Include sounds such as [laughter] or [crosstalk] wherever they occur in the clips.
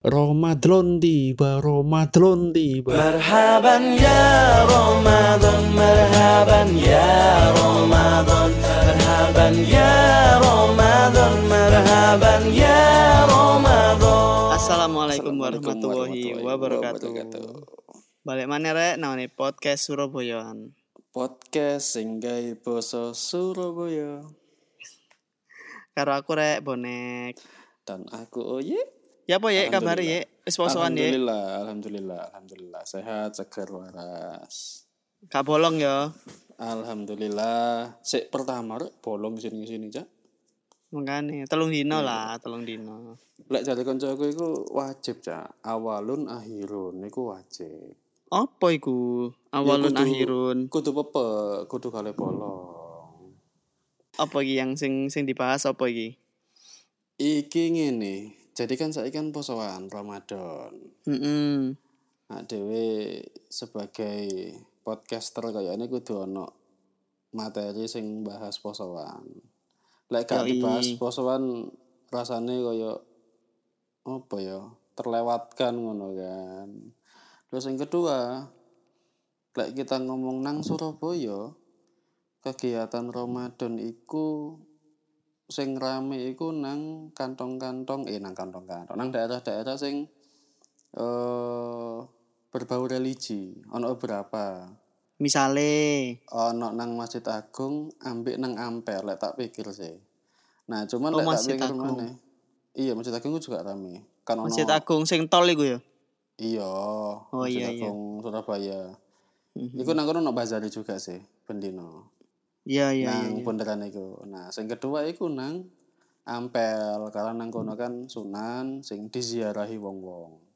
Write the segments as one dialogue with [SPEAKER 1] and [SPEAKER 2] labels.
[SPEAKER 1] Ramadan tiba, Ramadan tiba.
[SPEAKER 2] Marhaban ya Ramadan, marhaban ya Ramadan, marhaban ya Ramadan, marhaban ya Ramadan.
[SPEAKER 3] Assalamualaikum warahmatullahi wabarakatuh. Balik mana rek naone podcast Surabayaan.
[SPEAKER 4] Podcast singgai boso Surabaya.
[SPEAKER 3] Karo aku rek bonek.
[SPEAKER 4] Dan aku oye. Oh yeah.
[SPEAKER 3] Ya apa ya kabar ya? Wis posoan ya.
[SPEAKER 4] Alhamdulillah, alhamdulillah, alhamdulillah sehat, segar waras.
[SPEAKER 3] Gak bolong ya.
[SPEAKER 4] Alhamdulillah. Sik pertama rek bolong sini sini Cak.
[SPEAKER 3] Makane telung dino lah, telung dino.
[SPEAKER 4] Lek jare kancaku iku wajib Cak. Awalun akhirun iku wajib.
[SPEAKER 3] Apa iku? Awalun
[SPEAKER 4] kudu-
[SPEAKER 3] akhirun.
[SPEAKER 4] Kudu pepe, kudu kale bolong.
[SPEAKER 3] Apa iki yang sing sing dibahas apa iki?
[SPEAKER 4] Iki ngene. Jadi kan saiki kan posoan Ramadan.
[SPEAKER 3] Heeh.
[SPEAKER 4] Nah, dewe sebagai podcaster kayak ini kudu ono materi sing bahas posoan. Lek gak dibahas posoan rasane kaya apa ya? Terlewatkan ngono kan. Terus yang kedua, lek kita ngomong nang Surabaya, kegiatan Ramadan iku sing rame iku nang kantong-kantong eh nang kantong-kantong nang daerah-daerah sing eh berbau religi. Ono beberapa
[SPEAKER 3] Misale
[SPEAKER 4] ono nang Masjid Agung ambek nang Ampel lek tak pikir sih. Nah cuman
[SPEAKER 3] Oh,
[SPEAKER 4] lek tak pikir maneh iya Masjid Agung juga rame. Kan ono
[SPEAKER 3] Masjid Agung sing tol iku ya.
[SPEAKER 4] iya
[SPEAKER 3] Oh,
[SPEAKER 4] Masjid
[SPEAKER 3] iya, iya.
[SPEAKER 4] Agung Surabaya.
[SPEAKER 3] Mhm.
[SPEAKER 4] iku nang kono ono bazar juga sih bendino
[SPEAKER 3] Iya iya iya.
[SPEAKER 4] nang
[SPEAKER 3] iya.
[SPEAKER 4] bundaran iku nah sing kedua iku nang Ampel karena nang kono kan Sunan sing diziarahi wong-wong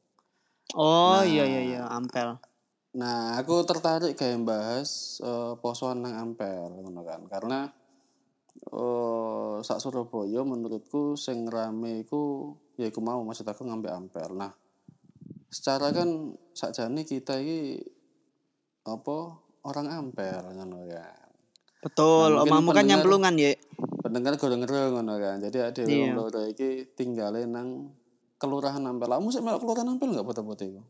[SPEAKER 3] Oh
[SPEAKER 4] Nah.
[SPEAKER 3] iya iya iya, Ampel.
[SPEAKER 4] Nah, aku tertarik kayak bahas eh, posoan nang Ampel ngono kan. Karena eh sak Surabaya menurutku sing rame iku ya iku mau Masjid Agung ngambil Ampel. Nah, secara kan sakjane kita iki apa orang Ampel ngono kan.
[SPEAKER 3] Betul,
[SPEAKER 4] Nah,
[SPEAKER 3] omamu kan nyamplungan ya.
[SPEAKER 4] Pendengar goreng ngono kan. Jadi ada
[SPEAKER 3] Iya.
[SPEAKER 4] wong loro iki tinggale nang kelurahan Ampel. Kamu sih melok kelurahan Ampel enggak foto-foto iku?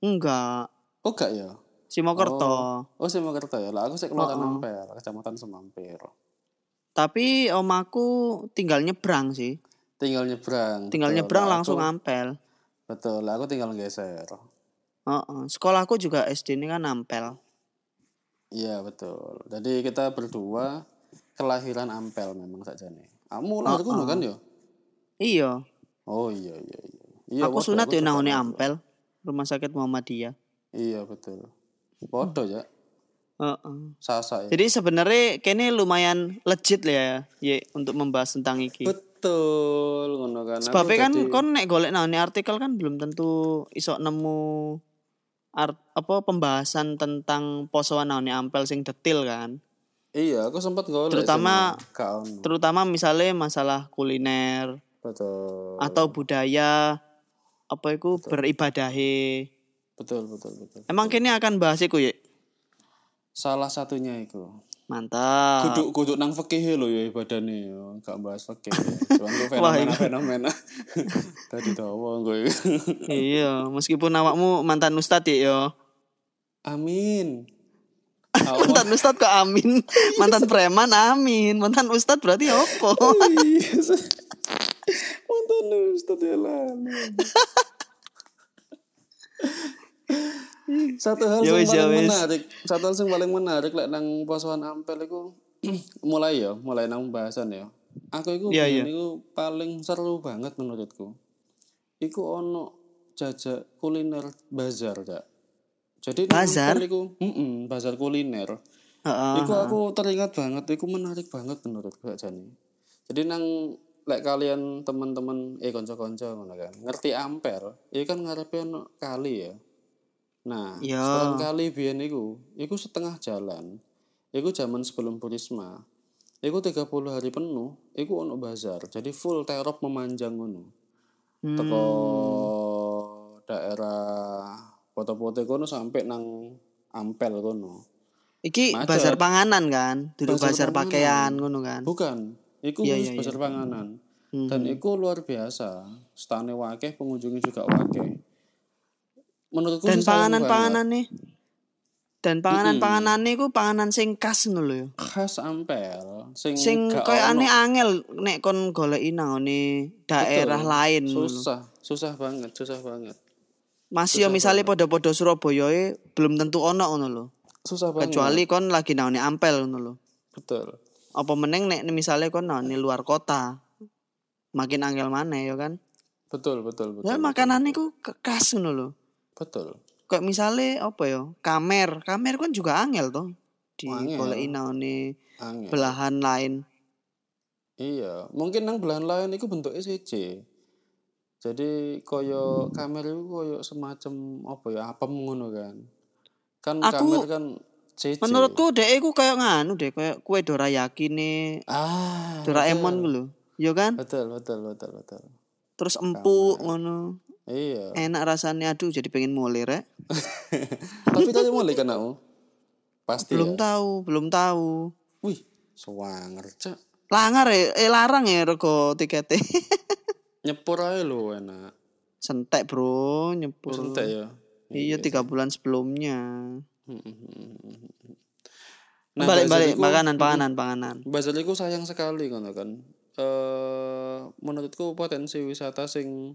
[SPEAKER 3] Enggak.
[SPEAKER 4] Oh, enggak ya?
[SPEAKER 3] Simokerto.
[SPEAKER 4] Oh, sih Mokerto ya. Lah aku sih kelurahan
[SPEAKER 3] Oh, oh.
[SPEAKER 4] Ampel, Kecamatan Semampir.
[SPEAKER 3] Tapi omaku tinggal nyebrang sih.
[SPEAKER 4] tinggal nyebrang
[SPEAKER 3] Tinggal
[SPEAKER 4] Betul.
[SPEAKER 3] nyebrang
[SPEAKER 4] Lah,
[SPEAKER 3] langsung
[SPEAKER 4] aku,
[SPEAKER 3] ampel.
[SPEAKER 4] betul lah, aku tinggal geser
[SPEAKER 3] Heeh. Sekolahku juga SD ini kan ampel.
[SPEAKER 4] Iya betul jadi kita berdua kelahiran Ampel memang saja nih kamu lahir kono
[SPEAKER 3] Oh, oh.
[SPEAKER 4] kan ya
[SPEAKER 3] Iya.
[SPEAKER 4] oh iya iya iya iya
[SPEAKER 3] aku sunat ya
[SPEAKER 4] juga
[SPEAKER 3] nangone
[SPEAKER 4] lahir.
[SPEAKER 3] ampel. Rumah sakit Muhammadiyah.
[SPEAKER 4] iya betul Podo ya
[SPEAKER 3] Heeh.
[SPEAKER 4] sasa ya
[SPEAKER 3] Jadi sebenarnya kayaknya lumayan legit lah ya, ya untuk membahas tentang iki.
[SPEAKER 4] betul ngono kan
[SPEAKER 3] Sebabnya kan
[SPEAKER 4] jadi-
[SPEAKER 3] kon nek golek nangone artikel kan belum tentu iso nemu art, apa pembahasan tentang posoan ampel sing detail kan.
[SPEAKER 4] iya aku sempat golek
[SPEAKER 3] Terutama-. Terutama misalnya masalah kuliner
[SPEAKER 4] betul
[SPEAKER 3] atau budaya apa itu beribadahe.
[SPEAKER 4] betul betul betul
[SPEAKER 3] Emang kini akan bahas iku ya?
[SPEAKER 4] salah satunya itu
[SPEAKER 3] Mantap.
[SPEAKER 4] kudu kudu nang fikih lho ya ibadahnya ya gak bahas fikih cuman gue [laughs]
[SPEAKER 3] Wah,
[SPEAKER 4] fenomena fenomena [laughs] tadi tahu gue
[SPEAKER 3] iya, meskipun awakmu mantan ustad ya yo.
[SPEAKER 4] amin [laughs]
[SPEAKER 3] Mantan ustad kok amin. Mantan preman amin. Mantan ustad berarti apa?
[SPEAKER 4] mantan ustad ya lalu satu hal
[SPEAKER 3] Ya
[SPEAKER 4] yang
[SPEAKER 3] ya
[SPEAKER 4] paling menarik satu hal yang paling menarik lek nang posoan ampel iku [clears throat] mulai ya mulai nang pembahasan ya aku iku
[SPEAKER 3] Iya,
[SPEAKER 4] biyen
[SPEAKER 3] iya.
[SPEAKER 4] iku paling seru banget menurutku iku ono jajak kuliner bazar kak jadi
[SPEAKER 3] Bazar?
[SPEAKER 4] Iku mm bazar kuliner
[SPEAKER 3] Heeh.
[SPEAKER 4] Iku aku teringat banget, iku menarik banget menurutku Kak Jani. Jadi nang lek kalian teman-teman eh konco-konco ngono kan, ngerti Ampel, iki kan ngarepe ono kali ya. Nah,
[SPEAKER 3] Ya.
[SPEAKER 4] sekarang kali biyen iku, iku setengah jalan. Iku zaman sebelum Purisma. Iku 30 hari penuh, iku ono bazar. Jadi full terop memanjang ngono.
[SPEAKER 3] Hmm.
[SPEAKER 4] Teko daerah foto-foto kono sampai nang Ampel kono.
[SPEAKER 3] Iki
[SPEAKER 4] Macet.
[SPEAKER 3] bazar panganan kan, duduk
[SPEAKER 4] Bazar
[SPEAKER 3] bazar, pakaian ngono kan.
[SPEAKER 4] Bukan, iku wis
[SPEAKER 3] iya,
[SPEAKER 4] pasar
[SPEAKER 3] iya.
[SPEAKER 4] panganan.
[SPEAKER 3] Hmm.
[SPEAKER 4] dan itu luar biasa stane wakeh pengunjungnya juga wakeh menurutku
[SPEAKER 3] Dan panganan-panganan nih. Dan panganan-panganan nih ku panganan sing khas ngono lho ya.
[SPEAKER 4] banget. khas ampel sing,
[SPEAKER 3] Sing koyo aneh angel nek kon goleki ngene daerah
[SPEAKER 4] Betul.
[SPEAKER 3] lain ngono lho.
[SPEAKER 4] susah susah banget susah banget
[SPEAKER 3] Masih yo misalnya podo-podo Surabaya belum tentu ono ngono lho.
[SPEAKER 4] susah banget
[SPEAKER 3] Kecuali kon lagi nang ngene ampel ngono lho.
[SPEAKER 4] betul
[SPEAKER 3] Apa meneng nek misalnya kon nang ngene luar kota. Makin angel maneh ya kan.
[SPEAKER 4] betul betul betul
[SPEAKER 3] Ya makanan iku ke- khas ngono lho.
[SPEAKER 4] Betul
[SPEAKER 3] Kayak misalnya apa ya? Kamer, kamer kan juga angel toh. Di goleki
[SPEAKER 4] angin
[SPEAKER 3] belahan lain.
[SPEAKER 4] iya mungkin nang belahan lain itu bentuknya CC jadi koyo kamera itu koyo semacam apa ya apem ngono kan kan
[SPEAKER 3] Aku-
[SPEAKER 4] kamera kan CC
[SPEAKER 3] Menurutku dek iku kayak nganu deh, kayak kue dorayaki nih,
[SPEAKER 4] ah
[SPEAKER 3] Doraemon
[SPEAKER 4] betul.
[SPEAKER 3] gitu loh. Ya kan?
[SPEAKER 4] betul betul betul betul
[SPEAKER 3] Terus empuk ngono.
[SPEAKER 4] Iya
[SPEAKER 3] Enak rasanya aduh jadi pengen mulai [laughs] rek.
[SPEAKER 4] tapi tadi mulai kan aku pasti
[SPEAKER 3] Belum
[SPEAKER 4] ya
[SPEAKER 3] tahu, belum tahu.
[SPEAKER 4] wih swanger cak
[SPEAKER 3] Langar ya, eh larang ya rego tiketnya. [laughs]
[SPEAKER 4] nyepur aja lo enak
[SPEAKER 3] Sentek bro, nyepur.
[SPEAKER 4] Terus entek ya
[SPEAKER 3] Iya tiga bulan sebelumnya.
[SPEAKER 4] Nah,
[SPEAKER 3] Balik-balik
[SPEAKER 4] bazar iku-
[SPEAKER 3] makanan, panganan, panganan.
[SPEAKER 4] Bazar iku sayang sekali ngono kan. Eh menurutku potensi wisata sing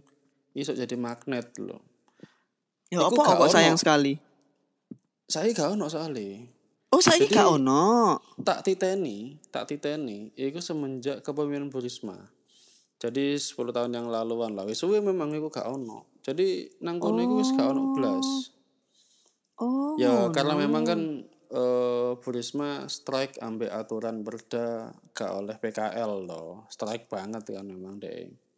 [SPEAKER 4] iso jadi magnet loh.
[SPEAKER 3] Ya
[SPEAKER 4] Iku
[SPEAKER 3] apa kok sayang sekali?
[SPEAKER 4] Saya gak ono soalnya.
[SPEAKER 3] Oh saya
[SPEAKER 4] Jadi-
[SPEAKER 3] gak ono.
[SPEAKER 4] Tak titeni, tak titeni, iku semenjak kepemimpinan Bu Risma. Jadi 10 tahun yang laluan lah. Wis memang iku gak ono. Jadi nang kono iku wis gak ono blas.
[SPEAKER 3] Oh.
[SPEAKER 4] Ya karena memang kan eh Bu Risma strike ambek aturan perda gak oleh PKL loh. Strike banget kan memang deh.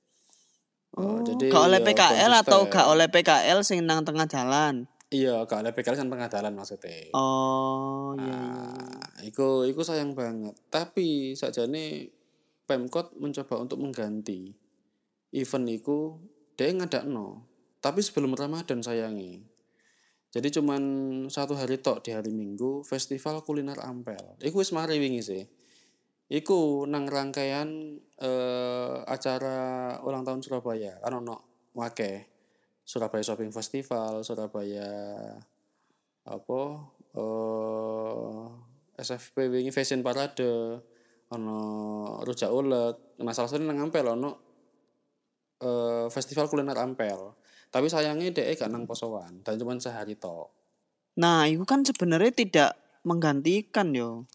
[SPEAKER 3] Oh,
[SPEAKER 4] jadi
[SPEAKER 3] gak oleh
[SPEAKER 4] ya
[SPEAKER 3] PKL atau
[SPEAKER 4] konsisten.
[SPEAKER 3] gak oleh PKL sing nang tengah jalan.
[SPEAKER 4] Iya, gak oleh PKL kan tengah jalan maksudnya.
[SPEAKER 3] Oh, iya iya.
[SPEAKER 4] Nah, iku iku sayang banget. Tapi sakjane Pemkot mencoba untuk mengganti event iku dia ngadakno. Tapi sebelum Ramadan sayangi. Jadi cuman satu hari tok di hari Minggu festival kuliner Ampel. Iku wis mari wingi sih. Iku nang rangkaian eh, acara ulang tahun Surabaya. Kan ono wake Surabaya Shopping Festival, Surabaya apa eh SFP wingi Fashion Parade, ono rujak ulet. Nah, salah satu nang Ampel ono eh festival kuliner Ampel. Tapi sayangnya DE gak nang posoan dan cuma sehari tok.
[SPEAKER 3] Nah, itu kan sebenarnya tidak menggantikan yo.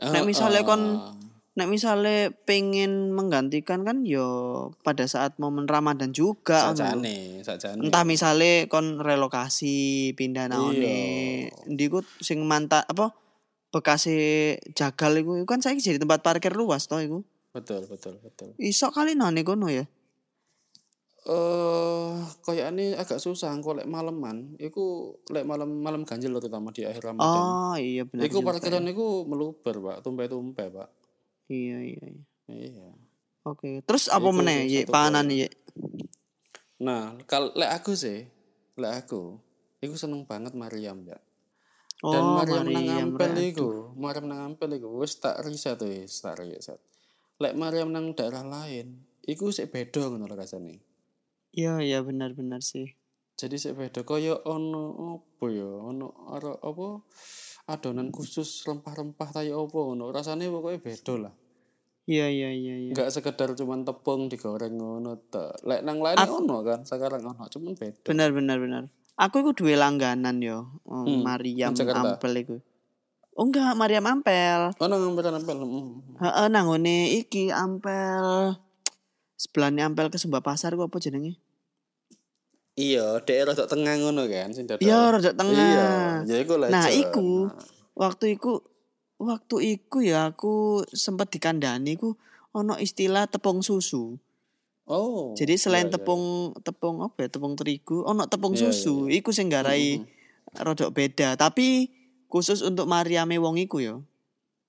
[SPEAKER 3] Nek misalnya kon- Nek misalnya pengen menggantikan kan yo pada saat momen Ramadan juga.
[SPEAKER 4] sakjane, sakjane.
[SPEAKER 3] Entah misalnya kon relokasi pindah naone
[SPEAKER 4] Iya.
[SPEAKER 3] ndi ku sing mantap apa bekasi jagal iku iku kan saya jadi tempat parkir luas toh iku.
[SPEAKER 4] Betul, betul, betul.
[SPEAKER 3] Iso kali nane kono ya.
[SPEAKER 4] Eh, kayaknya agak susah engko lek maleman, iku lek malam malam ganjil loh, terutama di akhir Ramadan.
[SPEAKER 3] Oh iya benar.
[SPEAKER 4] Iku parkiran
[SPEAKER 3] ya.
[SPEAKER 4] iku meluber, Pak. Tumpe-tumpe, Pak.
[SPEAKER 3] Iya iya iya.
[SPEAKER 4] Iya.
[SPEAKER 3] Oke. Terus apa meneh
[SPEAKER 4] satu
[SPEAKER 3] panganan ye?
[SPEAKER 4] Nah, kalau lek aku sih, lek aku, iku seneng banget Mariam, ya.
[SPEAKER 3] Oh,
[SPEAKER 4] Dan Mariam nang Ampel iku, Mariam nang Ampel iku wis tak riset wis, tak riset. Lek Mariam nang daerah lain, iku sik beda ngono lho rasane.
[SPEAKER 3] Iya iya benar-benar sih.
[SPEAKER 4] Jadi sik beda kaya ono apa ya, ono ara apa adonan khusus rempah-rempah tayo apa ngono. Rasane pokoknya beda lah.
[SPEAKER 3] Iya iya iya iya.
[SPEAKER 4] Enggak sekedar cuman tepung digoreng ngono tok. Lek nang lain
[SPEAKER 3] Aku-
[SPEAKER 4] ono kan, sekarang ono cuman beda.
[SPEAKER 3] Benar benar benar. Aku iku duwe langganan yo. Oh,
[SPEAKER 4] Hmm,
[SPEAKER 3] Mariam
[SPEAKER 4] nang?
[SPEAKER 3] Ampel iku. Oh enggak, Mariam Ampel.
[SPEAKER 4] Ono ngambil ampel. mm.
[SPEAKER 3] Heeh, nang ngene iki Ampel. Sebelahnya Ampel ke Sumba Pasar ku apa jenenge?
[SPEAKER 4] Iya, daerah tok tengah ngono kan, sing.
[SPEAKER 3] Iya, rada tengah.
[SPEAKER 4] Iya, ya iku lah.
[SPEAKER 3] Nah, iku waktu iku waktu iku ya aku sempat dikandani ku ono istilah tepung susu.
[SPEAKER 4] Oh.
[SPEAKER 3] Jadi selain
[SPEAKER 4] iya, iya,
[SPEAKER 3] tepung tepung apa ya, tepung terigu, ono tepung
[SPEAKER 4] Iya, iya,
[SPEAKER 3] susu. Iku sing garai
[SPEAKER 4] Mm-mm.
[SPEAKER 3] rodok beda, tapi khusus untuk Mariame wong iku yo.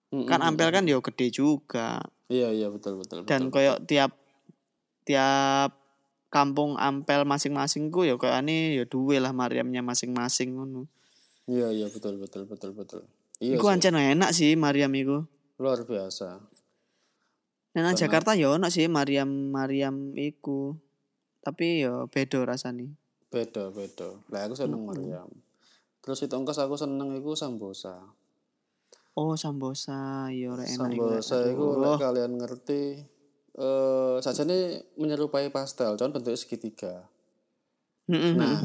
[SPEAKER 4] Mm-mm.
[SPEAKER 3] Kan Ampel kan yo gede juga.
[SPEAKER 4] Iya, iya betul betul.
[SPEAKER 3] Dan
[SPEAKER 4] betul,
[SPEAKER 3] koyo tiap tiap kampung Ampel masing-masing ku yo kayak ini yo duwe lah Mariamnya masing-masing ngono.
[SPEAKER 4] Iya, iya betul betul betul betul. Iya.
[SPEAKER 3] Iku ancen enak sih Mariam iku.
[SPEAKER 4] luar biasa.
[SPEAKER 3] Nah, Jakarta ya ono sih Mariam Mariam iku. Tapi ya beda rasanya.
[SPEAKER 4] beda beda lah aku seneng
[SPEAKER 3] Mm-mm.
[SPEAKER 4] Maryam terus itu ongkos aku seneng iku sambosa
[SPEAKER 3] Oh, sambosa, ya ora enak iku.
[SPEAKER 4] sambosa iku lek kalian ngerti eh sajane menyerupai pastel cuman bentuknya segitiga
[SPEAKER 3] Mm-mm,
[SPEAKER 4] Nah.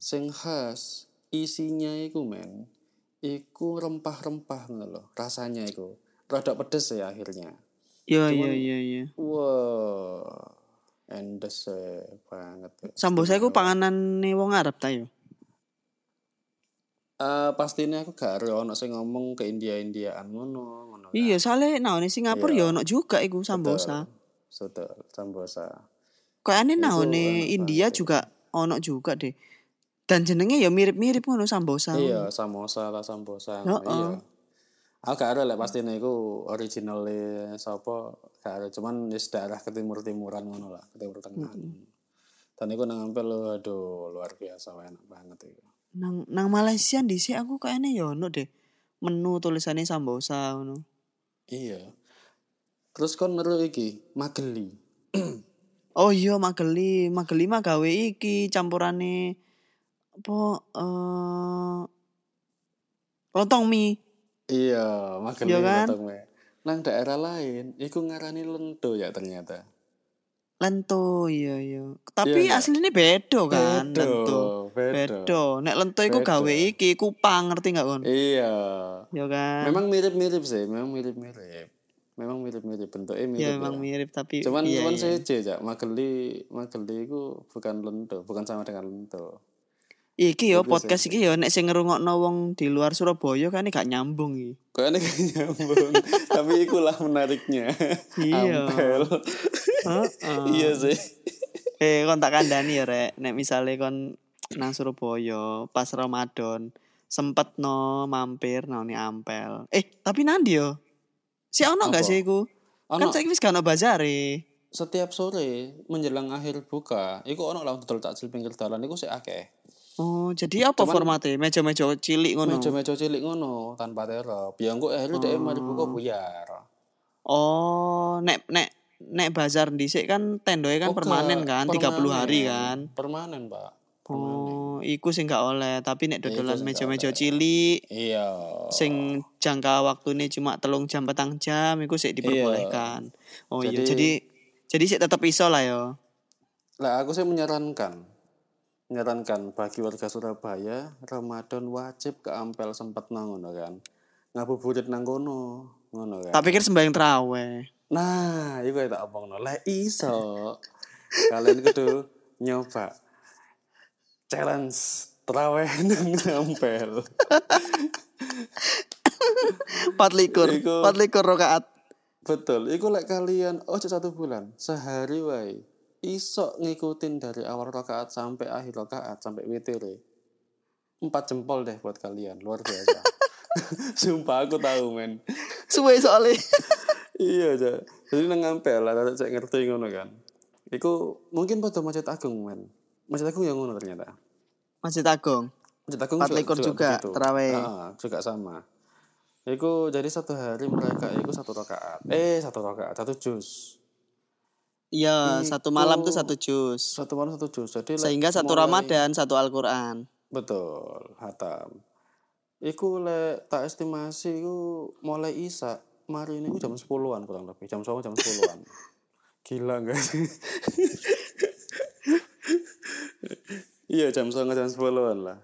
[SPEAKER 4] sing khas isinya iku men iku rempah-rempah ngono lho rasanya iku rada pedes ya akhirnya
[SPEAKER 3] Iya, iya, iya, iya.
[SPEAKER 4] wah endes eh, banget ya.
[SPEAKER 3] Sambosa iku
[SPEAKER 4] Istimewa.
[SPEAKER 3] panganan wong Arab ta yo.
[SPEAKER 4] Eh pastinya aku gak ero ono sing ngomong ke India-Indiaan ngono ngono kan.
[SPEAKER 3] Iya, soalnya nah di Singapura
[SPEAKER 4] Iya.
[SPEAKER 3] ya ono juga iku sambosa.
[SPEAKER 4] Betul, sambosa.
[SPEAKER 3] Kayaknya nah di
[SPEAKER 4] enak
[SPEAKER 3] India juga ono juga deh. Dan jenenge ya mirip-mirip ngono sambosa.
[SPEAKER 4] Iya, samosa lah sambosa.
[SPEAKER 3] Heeh.
[SPEAKER 4] Iya. Aku gak ada lah pasti iku originalnya sapa gak ada cuman wis daerah ke timur-timuran ngono lah, ke timur tengah. Dan iku nang ampel aduh luar biasa enak banget iku.
[SPEAKER 3] Nang nang Malaysia dhisik aku kayaknya ya ono deh. Menu tulisannya sambosa ngono.
[SPEAKER 4] Iya. Terus kon ngeru iki, mageli. [clears throat]
[SPEAKER 3] Oh iya mageli, mageli mah gawe iki campurane apa eh lontong mie.
[SPEAKER 4] Iya, mageli
[SPEAKER 3] Iya kan?
[SPEAKER 4] potong me. Nang daerah lain, iku ngarani lento ya ternyata.
[SPEAKER 3] Lento iya iya. Tapi
[SPEAKER 4] Iya,
[SPEAKER 3] aslinya beda kan
[SPEAKER 4] Bedo,
[SPEAKER 3] lento.
[SPEAKER 4] bedo.
[SPEAKER 3] Beda. Nek lento iku gawe iki kupang ngerti gak kon?
[SPEAKER 4] Iya.
[SPEAKER 3] Ya kan.
[SPEAKER 4] Memang mirip-mirip sih, memang mirip-mirip. Memang mirip-mirip bentuknya mirip.
[SPEAKER 3] ya memang mirip tapi
[SPEAKER 4] Cuman
[SPEAKER 3] iya,
[SPEAKER 4] cuman
[SPEAKER 3] iya.
[SPEAKER 4] seje ya, mageli mageli itu bukan lento, bukan sama dengan lento.
[SPEAKER 3] Iki yo podcast iki yo nek sing ngerungokno wong di luar Surabaya kan gak nyambung iki.
[SPEAKER 4] Kayaknya gak nyambung, [laughs] tapi ikulah menariknya.
[SPEAKER 3] Iya.
[SPEAKER 4] Iya sih.
[SPEAKER 3] Eh kon tak kandani ya rek, nek misale kon nang Surabaya pas Ramadan sempet no mampir nang ni Ampel. Eh, tapi nandi yo. Si ono gak sih iku? Kan saiki wis gak ono bazare.
[SPEAKER 4] setiap sore menjelang akhir buka, iku ono lah dodol takjil pinggir dalan iku sik akeh.
[SPEAKER 3] Oh, jadi apa
[SPEAKER 4] Cuman-
[SPEAKER 3] formatnya? Meja-meja cilik ngono.
[SPEAKER 4] Meja-meja cilik ngono tanpa terop. Ya engko akhirnya dhek mari buka buyar.
[SPEAKER 3] Oh, nek nek nek bazar dhisik kan tendoe kan
[SPEAKER 4] Oh,
[SPEAKER 3] permanen kan,
[SPEAKER 4] gak,
[SPEAKER 3] 30 hari
[SPEAKER 4] permanen.
[SPEAKER 3] kan.
[SPEAKER 4] Permanen, Pak. Permanen.
[SPEAKER 3] Oh, iku sing gak oleh, tapi nek dodolan meja-meja cilik
[SPEAKER 4] Iya.
[SPEAKER 3] sing jangka waktunya cuma telung jam petang jam iku sik diperbolehkan. Oh iya,
[SPEAKER 4] Jadi-
[SPEAKER 3] jadi jadi sik tetep iso lah yo.
[SPEAKER 4] Lah aku sih menyarankan menyarankan bagi warga Surabaya Ramadan wajib ke Ampel sempet nang ngono kan. Ngabuburit nang kono, ngono kan.
[SPEAKER 3] Tak pikir sembahyang traweh.
[SPEAKER 4] Nah, iku yang tak omongno. Lah iso. Kalian kudu nyoba challenge terawih [laughs] nang Ampel.
[SPEAKER 3] 4 likur,
[SPEAKER 4] Iku-
[SPEAKER 3] 4 likur rakaat.
[SPEAKER 4] Betul, iku lek kalian oh satu bulan, sehari wae iso ngikutin dari awal rakaat sampai akhir rakaat sampai witir. Empat jempol deh buat kalian, luar biasa. [laughs] [laughs] Sumpah aku tahu men.
[SPEAKER 3] Suwe soalnya. [laughs]
[SPEAKER 4] iya aja. Jadi nang ngampel lah, saya ngerti ngono kan. Iku mungkin pada Masjid Agung men. Masjid Agung yang ngono ternyata.
[SPEAKER 3] Masjid Agung.
[SPEAKER 4] Masjid Agung
[SPEAKER 3] likur juga,
[SPEAKER 4] begitu.
[SPEAKER 3] terawih.
[SPEAKER 4] Ah, juga sama. Iku jadi satu hari mereka iku satu rakaat. Eh satu rakaat, satu juz.
[SPEAKER 3] Iya, satu malam tuh
[SPEAKER 4] Iku-
[SPEAKER 3] satu juz.
[SPEAKER 4] Satu malam satu juz. Jadi
[SPEAKER 3] Sehingga satu
[SPEAKER 4] mulai-
[SPEAKER 3] Ramadan, satu Al-Qur'an.
[SPEAKER 4] Betul, hatam. Iku lek tak estimasi iku mulai Isa mari ini jam 10-an kurang lebih. Jam 10 jam 10-an. [laughs] Gila enggak sih? [laughs] iya jam 9 jam 10-an lah.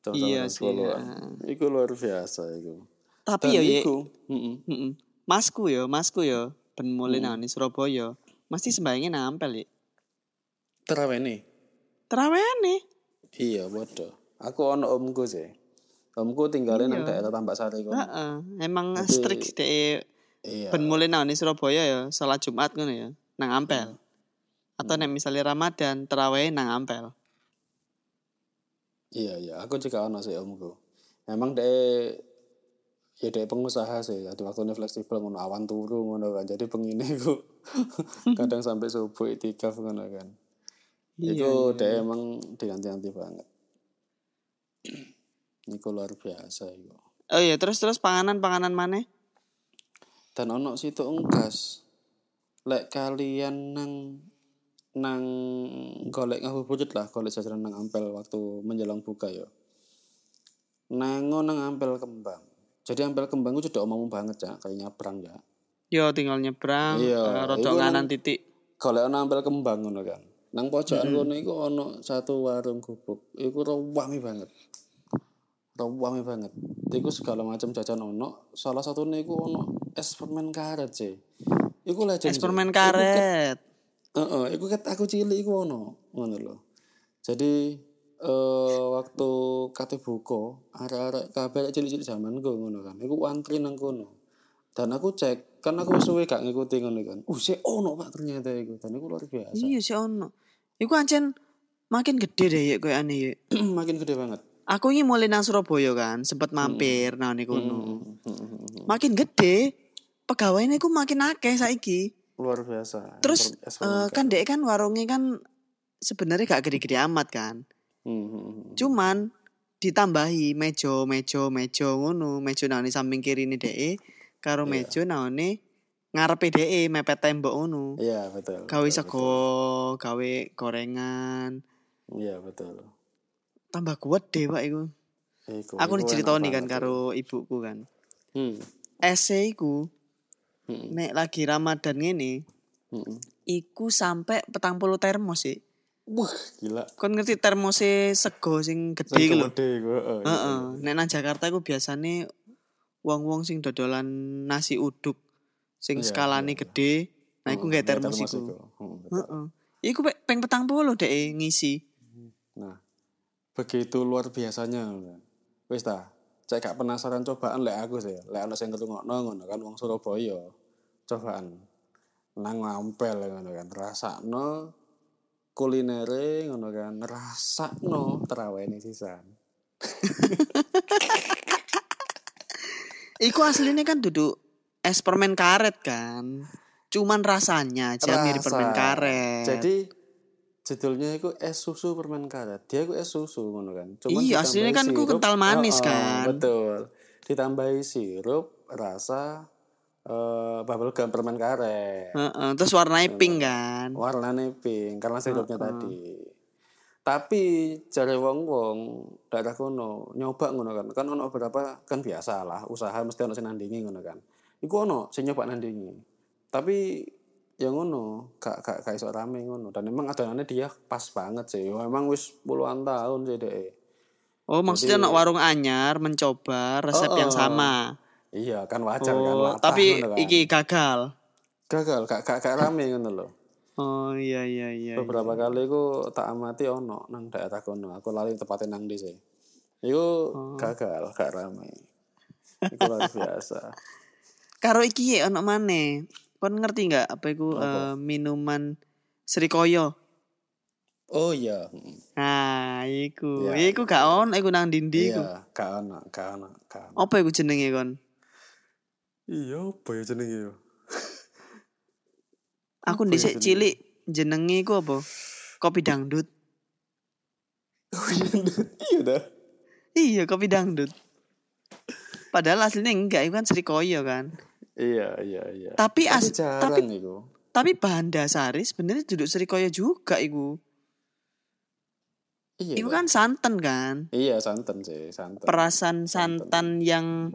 [SPEAKER 4] Jam 9
[SPEAKER 3] Iya
[SPEAKER 4] jam
[SPEAKER 3] sih,
[SPEAKER 4] 10-an. Iku luar biasa iku.
[SPEAKER 3] Tapi
[SPEAKER 4] Dan
[SPEAKER 3] ya,
[SPEAKER 4] iku, mm-mm.
[SPEAKER 3] Mm-mm. Masku yo, masku yo, ben mulai
[SPEAKER 4] Hmm.
[SPEAKER 3] nang Surabaya. Mesti sembayangnya nampel ya.
[SPEAKER 4] Terawih nih.
[SPEAKER 3] Terawih nih.
[SPEAKER 4] Iya, bodoh. Aku ono omku sih. Omku tinggalin nang
[SPEAKER 3] Iya.
[SPEAKER 4] daerah Tambak Sari kono.
[SPEAKER 3] Heeh, emang
[SPEAKER 4] Jadi-
[SPEAKER 3] strict deh.
[SPEAKER 4] Iya.
[SPEAKER 3] Ben mulai nang Surabaya ya, salat Jumat ngono ya, nang Ampel. Atau
[SPEAKER 4] Hmm.
[SPEAKER 3] nek misalnya Ramadan, terawih nang Ampel.
[SPEAKER 4] Iya iya, aku juga ono sih omku. Emang deh ya deh pengusaha sih, jadi waktunya fleksibel ngono awan turu ngono kan. Jadi pengine ku [laughs] kadang sampai subuh itikaf ngono kan.
[SPEAKER 3] Iya,
[SPEAKER 4] Iku
[SPEAKER 3] iya, iya.
[SPEAKER 4] emang dinanti-nanti banget. Iku luar biasa iku.
[SPEAKER 3] Oh iya, terus terus panganan-panganan mana?
[SPEAKER 4] Dan ono situ engkas. lek kalian nang nang golek ngabuburit lah golek jajanan nang ampel waktu menjelang buka ya nango nang ampel kembang jadi ampel kembang itu sudah omongmu banget ya kayak nyabrang ya
[SPEAKER 3] Yo tinggal nyebrang,
[SPEAKER 4] Iya,
[SPEAKER 3] eh, rodok nganan
[SPEAKER 4] nang-
[SPEAKER 3] titik.
[SPEAKER 4] golek ana ampel kembang ngono kan nang pojokan kono iku ono satu warung gubuk. Iku rame banget. Rame banget. Iku segala macam jajan ono. Salah satunya iku ono es permen karet sih iku legend
[SPEAKER 3] Es permen karet.
[SPEAKER 4] Heeh, iku ket aku cilik iku ono, ngono lho. Jadi eh waktu kate buka, arek-arek kabeh cilik-cilik zamanku ngono kan. Iku antri nang kono. Dan aku cek, kan aku suwe gak ngikuti ngono kan. Uh, sik ono Pak ternyata iku. Dan iku luar biasa.
[SPEAKER 3] Iya sih ono. Iku ancen makin gede deh ya koyo ane ya.
[SPEAKER 4] Makin gede banget.
[SPEAKER 3] Aku ini mulai nang Surabaya kan, sempet mampir nang niku.
[SPEAKER 4] Hmm, hmm, hmm, hmm.
[SPEAKER 3] Makin gede, pegawainya iku makin akeh saiki.
[SPEAKER 4] Luar biasa.
[SPEAKER 3] Terus
[SPEAKER 4] permen
[SPEAKER 3] kan dek kan warungnya kan sebenarnya gak gede-gede amat kan.
[SPEAKER 4] Hmm, hmm, hmm.
[SPEAKER 3] Cuman ditambahi mejo, mejo, mejo ngono, mejo nang di samping kiri ini dek, karo
[SPEAKER 4] Iya.
[SPEAKER 3] mejo nang ngarepe dek mepet tembok ngono.
[SPEAKER 4] Iya, betul.
[SPEAKER 3] Gawe sego, gawe gorengan.
[SPEAKER 4] Iya, betul.
[SPEAKER 3] tambah kuat deh pak iku.
[SPEAKER 4] Iku,
[SPEAKER 3] Aku diceritoni kan karo ibuku kan.
[SPEAKER 4] Hmm.
[SPEAKER 3] Ese iku
[SPEAKER 4] Hmm.
[SPEAKER 3] nek lagi Ramadan ngene,
[SPEAKER 4] Hmm.
[SPEAKER 3] iku sampai petang puluh termos sih.
[SPEAKER 4] Wah, gila.
[SPEAKER 3] Kon ngerti termose sego sing gede iku lho.
[SPEAKER 4] gede iku, heeh, iya,
[SPEAKER 3] Heeh.
[SPEAKER 4] iya.
[SPEAKER 3] Nek nang Jakarta iku biasane wong-wong sing dodolan nasi uduk sing
[SPEAKER 4] Iya,
[SPEAKER 3] skalane
[SPEAKER 4] iya, iya.
[SPEAKER 3] gede, nah iku nggak termos iku. Heeh. Iku pe- peng petang puluh deh ngisi.
[SPEAKER 4] Nah, begitu luar biasanya. Wis ta, cek gak penasaran cobaan lek aku sih. Lek ana sing ngrungokno ngono kan wong Surabaya. Cobaan nang ngampel ngono kan. Rasakno kulinere ngono kan. Rasakno terawene sisan. [laughs]
[SPEAKER 3] Iku aslinya kan duduk es permen karet kan. Cuman rasanya aja mirip
[SPEAKER 4] Rasa.
[SPEAKER 3] permen karet.
[SPEAKER 4] Jadi judulnya itu es susu permen karet. Dia itu es susu ngono kan. Cuman
[SPEAKER 3] Iya, aslinya kan ku kental manis
[SPEAKER 4] Oh, oh,
[SPEAKER 3] kan.
[SPEAKER 4] Betul. Ditambahi sirup rasa eh bubble gum permen karet.
[SPEAKER 3] Heeh, terus warnanya pink kan.
[SPEAKER 4] Warnanya pink karena sirupnya
[SPEAKER 3] Heeh.
[SPEAKER 4] tadi. Tapi jare wong-wong daerah kono nyoba ngono kan. Kan ono beberapa kan biasa lah usaha mesti ono sing nandingi ngono kan. Iku ono sing nyoba nandingi. Tapi yang ngono gak gak gak iso rame ngono dan emang adanane dia pas banget sih. Emang wis puluhan tahun sih deh.
[SPEAKER 3] Oh, maksudnya
[SPEAKER 4] Jadi-
[SPEAKER 3] anak warung anyar mencoba resep
[SPEAKER 4] Oh,
[SPEAKER 3] yang sama.
[SPEAKER 4] Iya kan wajar kan
[SPEAKER 3] Oh,
[SPEAKER 4] latah
[SPEAKER 3] tapi
[SPEAKER 4] kan.
[SPEAKER 3] iki gagal.
[SPEAKER 4] gagal gak gak gak rame ngono lho.
[SPEAKER 3] Oh, iya iya iya.
[SPEAKER 4] beberapa kali ku tak amati ono nang daerah kono aku lali tepatnya nang di sih iku
[SPEAKER 3] Oh.
[SPEAKER 4] gagal gak rame iku luar biasa [laughs]
[SPEAKER 3] Karo iki ya ono maneh. Kon ngerti nggak apa iku
[SPEAKER 4] Apa?
[SPEAKER 3] eh, minuman Srikoyo?
[SPEAKER 4] oh iya Mm.
[SPEAKER 3] Nah, iku.
[SPEAKER 4] Iya,
[SPEAKER 3] Iku gak ono iku nang dindi iku.
[SPEAKER 4] iya gak ono gak ono gak ono
[SPEAKER 3] Apa iku jenenge kon?
[SPEAKER 4] Iya apa ya jenenge yo
[SPEAKER 3] Aku
[SPEAKER 4] Apa ya
[SPEAKER 3] dhisik cilik jenenge iku apa? Kopi dangdut.
[SPEAKER 4] iya dah
[SPEAKER 3] Iya, kopi dangdut. Padahal aslinya enggak, itu kan Srikoyo kan.
[SPEAKER 4] iya iya iya
[SPEAKER 3] Tapi as tapi
[SPEAKER 4] iku
[SPEAKER 3] tapi bahan dasarnya sebenarnya duduk Srikoyo juga iku.
[SPEAKER 4] iya dah.
[SPEAKER 3] kan santan kan.
[SPEAKER 4] iya santan sih santan
[SPEAKER 3] Perasan santan yang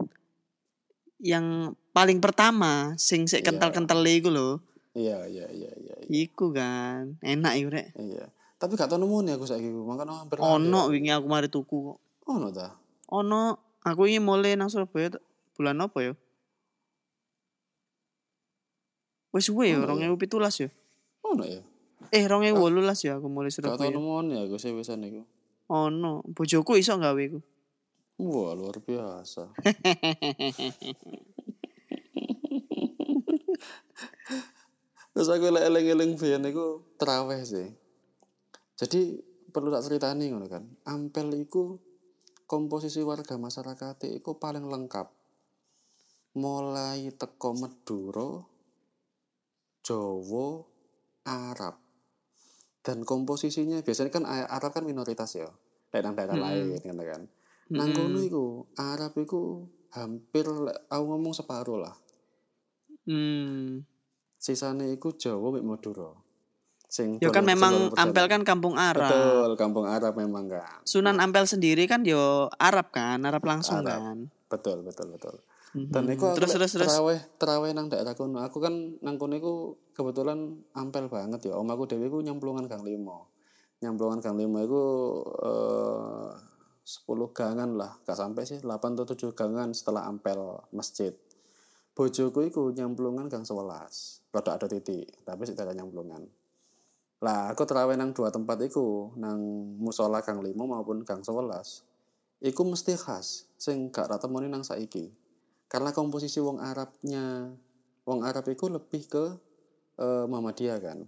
[SPEAKER 3] yang paling pertama sing sik
[SPEAKER 4] Iya.
[SPEAKER 3] kental-kental iku lho.
[SPEAKER 4] iya iya iya iya iya,
[SPEAKER 3] Iku kan. Enak iku rek.
[SPEAKER 4] iya. tapi gak tau nemu nih aku saiki makanya hampir
[SPEAKER 3] Ono wingi aku mari tuku kok.
[SPEAKER 4] ono ta
[SPEAKER 3] Ono aku ini mulai nang Surabaya bulan apa ya? Wis suwe ya,
[SPEAKER 4] Ono ya?
[SPEAKER 3] 2017 ya.
[SPEAKER 4] ono ya
[SPEAKER 3] Eh, 2018 ya aku mulai
[SPEAKER 4] gak tau
[SPEAKER 3] Surabaya.
[SPEAKER 4] nemu nih aku sih wisan iku
[SPEAKER 3] Ono, bojoku iso gawe iku.
[SPEAKER 4] Wah luar biasa. Terus aku lek eling-eling biyen iku traweh sih. Jadi perlu tak ceritani ngono kan. Ampel iku komposisi warga masyarakat iku paling lengkap. Mulai teko Madura, Jawa, Arab. Dan komposisinya biasanya kan Arab kan minoritas ya. Lek nang daerah
[SPEAKER 3] Mm-mm.
[SPEAKER 4] lain ngono kan. Nang kono iku Arab iku hampir aku ngomong separuh lah.
[SPEAKER 3] Hmm.
[SPEAKER 4] sisane iku Jawa mek Madura. Sing
[SPEAKER 3] Ya kan memang Ampel kan kampung Arab.
[SPEAKER 4] Betul, kampung Arab memang kan.
[SPEAKER 3] Sunan Ampel sendiri kan yo Arab kan, Arab langsung
[SPEAKER 4] Arab.
[SPEAKER 3] kan.
[SPEAKER 4] Betul, betul, betul.
[SPEAKER 3] Mhm.
[SPEAKER 4] Dan aku
[SPEAKER 3] terus terus terus.
[SPEAKER 4] terawih terawih nang daerah kono. Aku kan nang kono iku kebetulan ampel banget ya. Om aku dhewe iku nyemplungan Gang Limo. Nyemplungan Gang Limo iku eh 10 gangan lah, gak sampai sih 8 atau 7 gangan setelah ampel masjid. Bojoku iku nyemplungan Gang 11. Rada ada titik, tapi sik daerah nyemplungan. Lah, aku terawih nang dua tempat iku, nang musola Gang Limo maupun Gang 11. Iku mesti khas, sing gak rata temoni nang saiki karena komposisi wong Arabnya wong Arab itu lebih ke eh, Muhammadiyah kan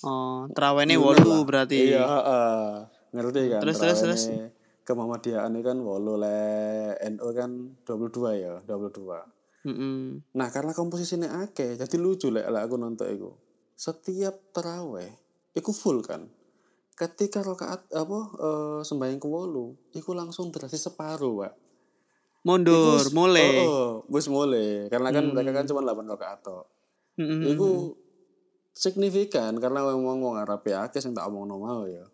[SPEAKER 3] Oh, terawihnya wolu berarti.
[SPEAKER 4] iya heeh. ngerti kan
[SPEAKER 3] Terus, terus, terus.
[SPEAKER 4] Terawihnya ke Muhammadiyahan ini kan wolu le NU kan 22 ya 22
[SPEAKER 3] Mm-mm.
[SPEAKER 4] nah karena komposisinya akeh jadi lucu lek lek aku nonton itu setiap terawih itu full kan ketika rakaat apa eh, sembahyang ke wolu itu langsung terasi separuh pak
[SPEAKER 3] Mundur,
[SPEAKER 4] Iku-
[SPEAKER 3] mulai.
[SPEAKER 4] Oh, oh, wis mulai. Karena kan
[SPEAKER 3] Hmm.
[SPEAKER 4] mereka kan cuma 8 rakaat tok.
[SPEAKER 3] Mm-mm.
[SPEAKER 4] Iku signifikan karena wong wong Arab ya akeh sing tak omongno mau ya.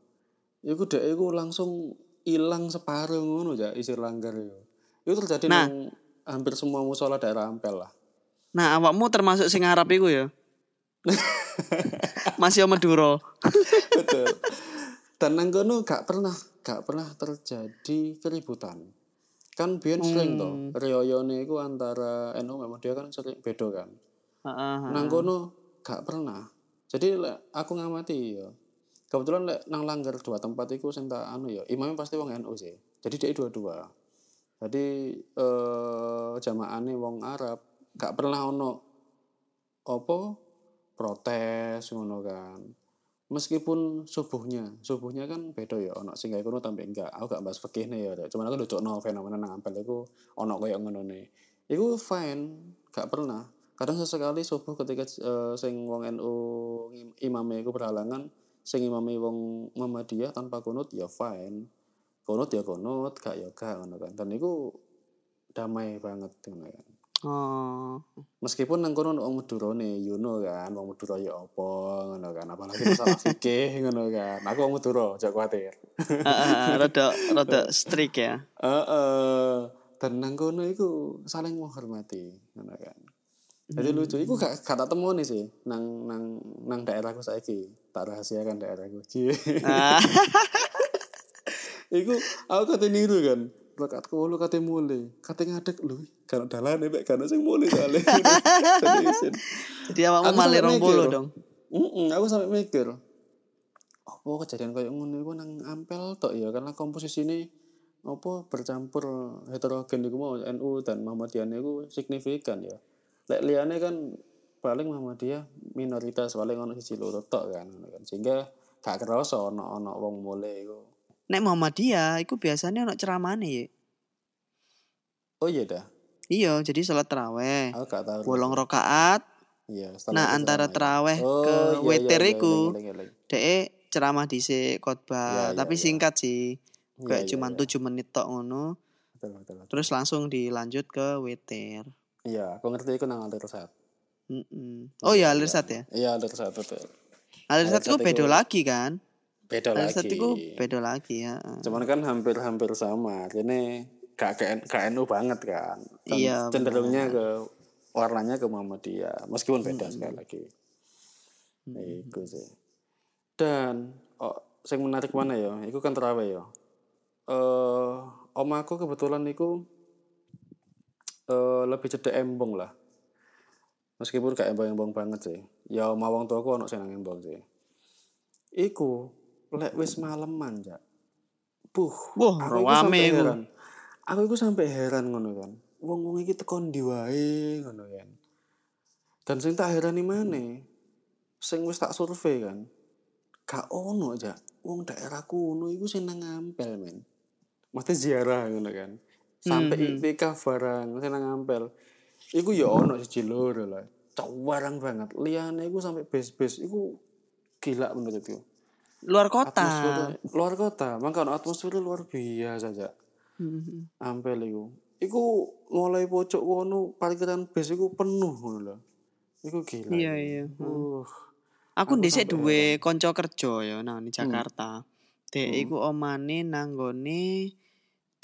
[SPEAKER 4] Iku dek iku langsung hilang separuh ngono ya isi langgar ya. Itu terjadi
[SPEAKER 3] Nah.
[SPEAKER 4] nang hampir semua musola daerah Ampel lah.
[SPEAKER 3] Nah, awakmu termasuk sing Arab iku ya? [laughs] Masih Maduro.
[SPEAKER 4] Betul. Dan nang kono gak pernah gak pernah terjadi keributan. Kan biyen sering toh,
[SPEAKER 3] Hmm.
[SPEAKER 4] riyoyone iku antara NU memang dia kan sering beda kan.
[SPEAKER 3] Heeh.
[SPEAKER 4] nang kono gak pernah jadi aku ngamati ya kebetulan lek nang langgar dua tempat iku sing tak anu ya imamnya pasti wong NU sih. Jadi dia dua-dua. Jadi eh jamaahane wong Arab gak pernah ono apa protes ngono kan. Meskipun subuhnya subuhnya kan beda ya ono sing gawe kono tambah enggak. Aku gak bahas fikih nih ya cuman aku ndocokno fenomena nang ampel iku ono koyo ngono nih iku fine gak pernah. Kadang sesekali subuh ketika eh, sing wong NU im- imame iku berhalangan sing imame wong Muhammadiyah tanpa kunut ya fine. Kunut ya kunut gak ya gak ngono kan. Dan iku damai banget ngono kan.
[SPEAKER 3] Oh.
[SPEAKER 4] meskipun nang kono ono wong Madurane you know kan wong Madura ya apa ngono kan. Apalagi masalah fikih [laughs] ngono kan. Aku wong Madura aja kuwatir
[SPEAKER 3] Heeh, rada rada strict ya.
[SPEAKER 4] Heeh. dan nang kono iku saling menghormati ngono kan. Jadi lucu iku gak gak tak temoni sih nang nang nang daerahku saiki tak rahasiakan daerahku Cie.
[SPEAKER 3] Ah, [laughs]
[SPEAKER 4] iku aku kate niru kan Rekat kulo kate mulai, kate ngadeg lho, kan dalane mek kan sing mulai soalnya. [laughs] Jadi
[SPEAKER 3] awakmu malih
[SPEAKER 4] sampe
[SPEAKER 3] rong
[SPEAKER 4] mikir.
[SPEAKER 3] dong.
[SPEAKER 4] Mm-mm, aku sampai mikir apa kejadian kayak ngono iku nang ampel tok ya karena komposisi ini apa bercampur heterogen iku mau NU dan Muhammadiyah iku signifikan ya. Lek liyane kan paling Muhammadiyah minoritas paling ono siji loro tok kan kan. Sehingga gak kerasa ono ono wong mulai iku.
[SPEAKER 3] Nek Muhammadiyah iku biasanya ono ceramahane ya.
[SPEAKER 4] Oh iya dah.
[SPEAKER 3] Iya, jadi salat.
[SPEAKER 4] Aku gak tahu.
[SPEAKER 3] Bolong rokaat,
[SPEAKER 4] Iya,
[SPEAKER 3] Nah, antara
[SPEAKER 4] ceramah.
[SPEAKER 3] terawih ke
[SPEAKER 4] Oh, iya,
[SPEAKER 3] witir
[SPEAKER 4] iya, iya,
[SPEAKER 3] iku.
[SPEAKER 4] eling, eling, eling.
[SPEAKER 3] dek ceramah dhisik
[SPEAKER 4] Iya,
[SPEAKER 3] khotbah,
[SPEAKER 4] iya,
[SPEAKER 3] tapi
[SPEAKER 4] iya.
[SPEAKER 3] singkat sih.
[SPEAKER 4] Iya,
[SPEAKER 3] Kayak
[SPEAKER 4] iya,
[SPEAKER 3] cuman
[SPEAKER 4] iya.
[SPEAKER 3] 7 menit tok ngono.
[SPEAKER 4] Betul, betul, betul.
[SPEAKER 3] Terus langsung dilanjut ke witir.
[SPEAKER 4] Iya, aku ngerti iku nang alir saat.
[SPEAKER 3] Mm-mm. Oh iya, alirsat ya.
[SPEAKER 4] Iya, alir saat betul.
[SPEAKER 3] Alirsat
[SPEAKER 4] Alirsat
[SPEAKER 3] itu
[SPEAKER 4] iku-
[SPEAKER 3] lagi kan?
[SPEAKER 4] Beda
[SPEAKER 3] Alirsat
[SPEAKER 4] lagi.
[SPEAKER 3] itu beda lagi ya.
[SPEAKER 4] Cuman kan hampir-hampir sama. Ini gak ke gak NU banget kan. Dan
[SPEAKER 3] Iya,
[SPEAKER 4] Cenderungnya ke warnanya ke Muhammadiyah. Meskipun beda sekali lagi. Iku sih. Dan oh, sing menarik mana ya? Iku kan terawih ya. Eh, om aku kebetulan iku eh lebih cedek embong lah. Meskipun gak embong-embong banget sih. Ya oma wong tuaku ono sing nang embong sih. Iku lek wis maleman ya. Puh,
[SPEAKER 3] Wah,
[SPEAKER 4] aku iku heran. Aku iku sampai heran ngono kan. Wong-wong iki tekon ndi wae ngono kan. Dan sing tak herani maneh, sing wis tak survei kan. Gak ono aja. Wong daerahku ngono iku sing nang ngampel men. Mesti ziarah ngono kan. Sampai
[SPEAKER 3] Mhm.
[SPEAKER 4] iktikaf barang sing nang ngampel. Iku ya ono siji loro lah. Cawarang banget. Liyane iku sampai base-base iku gila menurutku.
[SPEAKER 3] Luar kota.
[SPEAKER 4] Atmosfer luar kota, makanya atmosfer luar biasa aja.
[SPEAKER 3] Mhm.
[SPEAKER 4] Ampel iku. Iku mulai pojok kono parkiran bis iku penuh ngono lho. Iku gila.
[SPEAKER 3] Iya, iya.
[SPEAKER 4] Uh,
[SPEAKER 3] Aku
[SPEAKER 4] Aku
[SPEAKER 3] dhisik
[SPEAKER 4] sampai
[SPEAKER 3] duwe kanca kerja ya nang di Jakarta. Dek
[SPEAKER 4] Hmm.
[SPEAKER 3] iku omane nanggone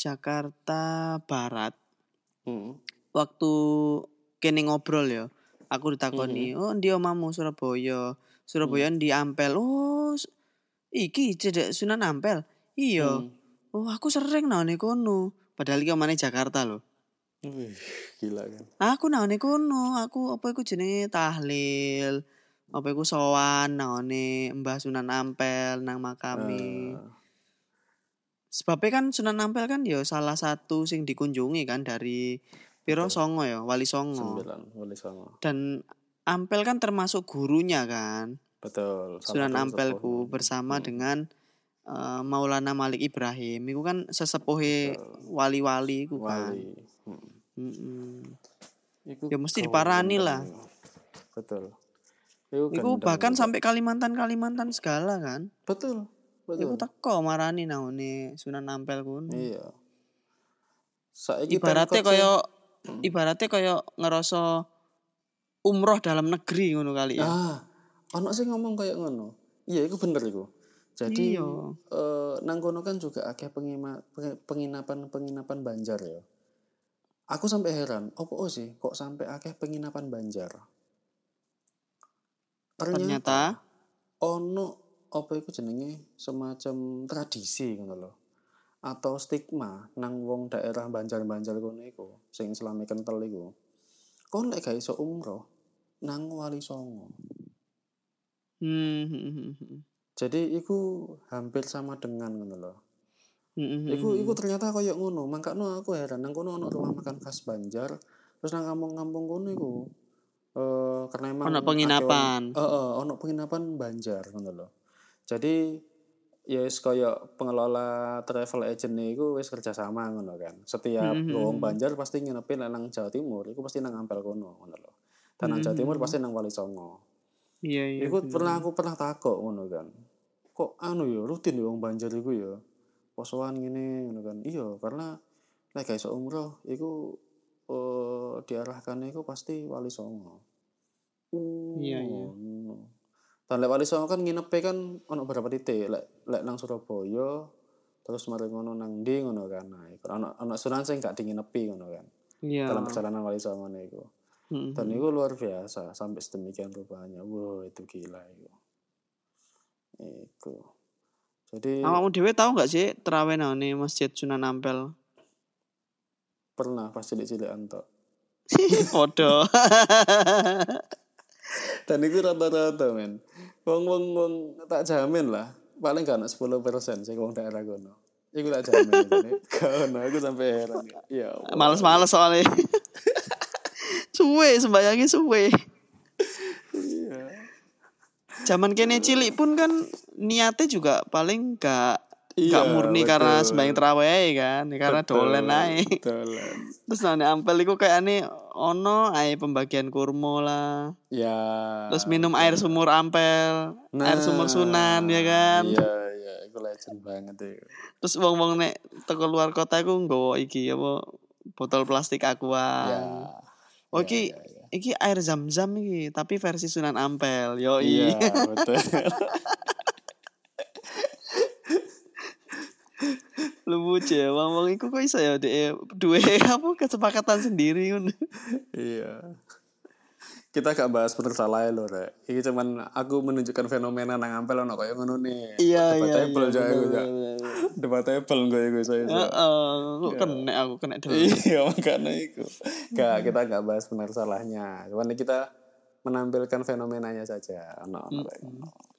[SPEAKER 3] Jakarta Barat.
[SPEAKER 4] hmm.
[SPEAKER 3] Waktu kene ngobrol ya, aku
[SPEAKER 4] Hmm.
[SPEAKER 3] ditakoni, "Oh, ndi omamu Surabaya?" Surabaya ndi Ampel. Oh, iki cedek Sunan Ampel. Iya.
[SPEAKER 4] Hmm.
[SPEAKER 3] Oh, aku sering nang kono. Padahal iki omane Jakarta loh.
[SPEAKER 4] Wih, gila kan.
[SPEAKER 3] Aku nang kono, aku apa iku jenenge tahlil. Apa iku sowan nangone Mbah Sunan Ampel nang makame.
[SPEAKER 4] Ah,
[SPEAKER 3] Sebabnya kan Sunan Ampel kan ya salah satu sing dikunjungi kan dari Piro Songo ya, Wali Songo.
[SPEAKER 4] sembilan boleh sama.
[SPEAKER 3] Dan Ampel kan termasuk gurunya kan.
[SPEAKER 4] Betul.
[SPEAKER 3] Sunan Ampelku
[SPEAKER 4] sepuh.
[SPEAKER 3] bersama
[SPEAKER 4] Hmm.
[SPEAKER 3] dengan eh, Maulana Malik Ibrahim. Iku kan sesepuhe wali-wali iku kan.
[SPEAKER 4] Wali. Hmm.
[SPEAKER 3] Mm-mm.
[SPEAKER 4] Iku
[SPEAKER 3] Ya mesti diparani lah.
[SPEAKER 4] iku. Betul. Iku,
[SPEAKER 3] Iku bahkan
[SPEAKER 4] iku.
[SPEAKER 3] sampai Kalimantan-Kalimantan segala kan.
[SPEAKER 4] betul.
[SPEAKER 3] Iku
[SPEAKER 4] Betul.
[SPEAKER 3] teko marani nangone Sunan Ampel kuno.
[SPEAKER 4] Iya. Saiki
[SPEAKER 3] Ibaratnya kaya
[SPEAKER 4] Hmm.
[SPEAKER 3] ibaratnya kaya ngerasa umroh dalam negeri ngono kali ya.
[SPEAKER 4] Ah, ono sing ngomong kayak ngono. Iya, iku bener iku. Jadi
[SPEAKER 3] Iya.
[SPEAKER 4] eh, nang kono kan juga akeh penginapan-penginapan Banjar ya. Aku sampai heran, opo oh sih kok sampai akeh penginapan Banjar?
[SPEAKER 3] Ternyata
[SPEAKER 4] ono apa iku jenenge semacam tradisi ngono lho. Atau stigma nang wong daerah Banjar-Banjar kono iku sing Islami kental iku. Kon lek gak iso umroh nang Wali Songo.
[SPEAKER 3] hmm, hmm, hmm, hmm.
[SPEAKER 4] Jadi iku hampir sama dengan ngono lho.
[SPEAKER 3] Hmm, hmm,
[SPEAKER 4] Iku iku ternyata koyo ngono. Makanya aku heran nang kono ono rumah makan khas Banjar. Terus nang kampung-kampung kono iku eh karena emang
[SPEAKER 3] Ono penginapan.
[SPEAKER 4] Heeh, ono penginapan Banjar ngono lho. Jadi ya wis kaya pengelola travel agent iku wis kerjasama ngono kan. Setiap
[SPEAKER 3] Mhm.
[SPEAKER 4] wong Banjar pasti nginepin nang Jawa Timur, iku pasti nang Ampel kono ngono lho. Dan nang Jawa Timur
[SPEAKER 3] Mhm.
[SPEAKER 4] pasti nang Wali Songo.
[SPEAKER 3] Iya iya.
[SPEAKER 4] Iku
[SPEAKER 3] bener.
[SPEAKER 4] pernah aku pernah takok ngono kan. Kok anu ya rutin ya wong Banjar iku ya. Posoan ngene ngono kan. Iya, karena lek gak iso umroh iku eh diarahkan iku pasti Wali Songo. Uh,
[SPEAKER 3] Iya, iya.
[SPEAKER 4] Dan lek Wali Songo kan nginepe kan ono beberapa titik. Lek lek nang Surabaya terus mari ngono nang ndi ngono kan. Nah, iku ono ono sunan sing gak dinginepi ngono kan.
[SPEAKER 3] Iya.
[SPEAKER 4] Dalam perjalanan Wali Songo niku.
[SPEAKER 3] Hmm,
[SPEAKER 4] Dan itu luar biasa sampai sedemikian rupanya. Wow, itu gila itu. Itu. Jadi
[SPEAKER 3] Awakmu dhewe tahu nggak sih terawih nang Masjid Sunan Ampel?
[SPEAKER 4] pernah pas cilik-cilikan tok. [laughs]
[SPEAKER 3] Podo. [laughs]
[SPEAKER 4] Dan itu rata-rata men. Wong wong wong tak jamin lah. Paling gak 10 persen sih wong daerah kono. Iku tak jamin. [laughs] Kono aku sampai heran. Ya.
[SPEAKER 3] Males-males soalnya. [laughs] suwe sembayangnya suwe.
[SPEAKER 4] Iya.
[SPEAKER 3] Zaman kene cilik pun kan niatnya juga paling gak gak
[SPEAKER 4] Iya,
[SPEAKER 3] murni
[SPEAKER 4] betul.
[SPEAKER 3] karena sembayang terawih kan, karena
[SPEAKER 4] Betul,
[SPEAKER 3] dolen ae. [laughs] Terus nang ampel iku kayak aneh ono ae pembagian kurma lah.
[SPEAKER 4] Ya.
[SPEAKER 3] Terus minum air sumur ampel, air sumur sunan ya kan.
[SPEAKER 4] Iya, iya, itu legend banget itu.
[SPEAKER 3] Terus wong-wong nek teko luar kota iku nggawa iki apa botol plastik aqua.
[SPEAKER 4] Ya. Ya,
[SPEAKER 3] iki
[SPEAKER 4] ya, ya.
[SPEAKER 3] iki air zam-zam iki, tapi versi Sunan Ampel. Yo
[SPEAKER 4] Iya, betul. [laughs]
[SPEAKER 3] Lucu ya, wong-wong iku kok iso ya dhek duwe apa kesepakatan sendiri ngono.
[SPEAKER 4] iya. Kita gak bahas bener salah loh, Rek. Ini cuman aku menunjukkan fenomena nang ampel ono kayak ngono nih.
[SPEAKER 3] Iya iya.
[SPEAKER 4] Debatable
[SPEAKER 3] iya, bener,
[SPEAKER 4] ja.
[SPEAKER 3] bener, bener.
[SPEAKER 4] Debatable gue gue saya.
[SPEAKER 3] Heeh, kok kena aku kena dulu.
[SPEAKER 4] Iya, makanya itu. Gak, kita gak bahas benar salahnya. Cuman kita menampilkan fenomenanya saja. Ono ono ngono.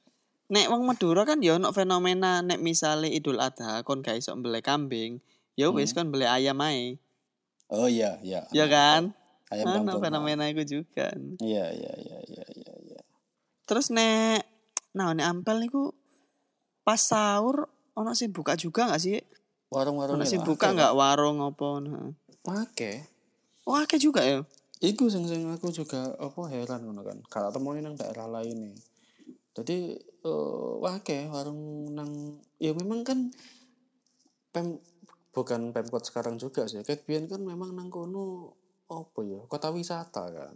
[SPEAKER 3] Nek wong Madura kan ya ono fenomena nek misale Idul Adha kon gak iso mbeli kambing, ya wis kon beli ayam ae.
[SPEAKER 4] Oh iya, iya.
[SPEAKER 3] Ya kan?
[SPEAKER 4] Ayam
[SPEAKER 3] Ono fenomena iku juga.
[SPEAKER 4] Iya, iya, iya, iya, iya, iya.
[SPEAKER 3] Terus nek nah nek ampel niku pas sahur ono sing buka juga gak sih?
[SPEAKER 4] Warung-warung
[SPEAKER 3] Ono sing buka nggak warung apa? Nah.
[SPEAKER 4] Oke.
[SPEAKER 3] Oh, akeh juga ya.
[SPEAKER 4] Iku sing sing aku juga apa heran ngono kan. Kalau temoni nang daerah lain nih. Jadi eh wake warung nang ya memang kan pem bukan pemkot sekarang juga sih. Kayak biyen kan memang nang kono apa ya? Kota wisata kan.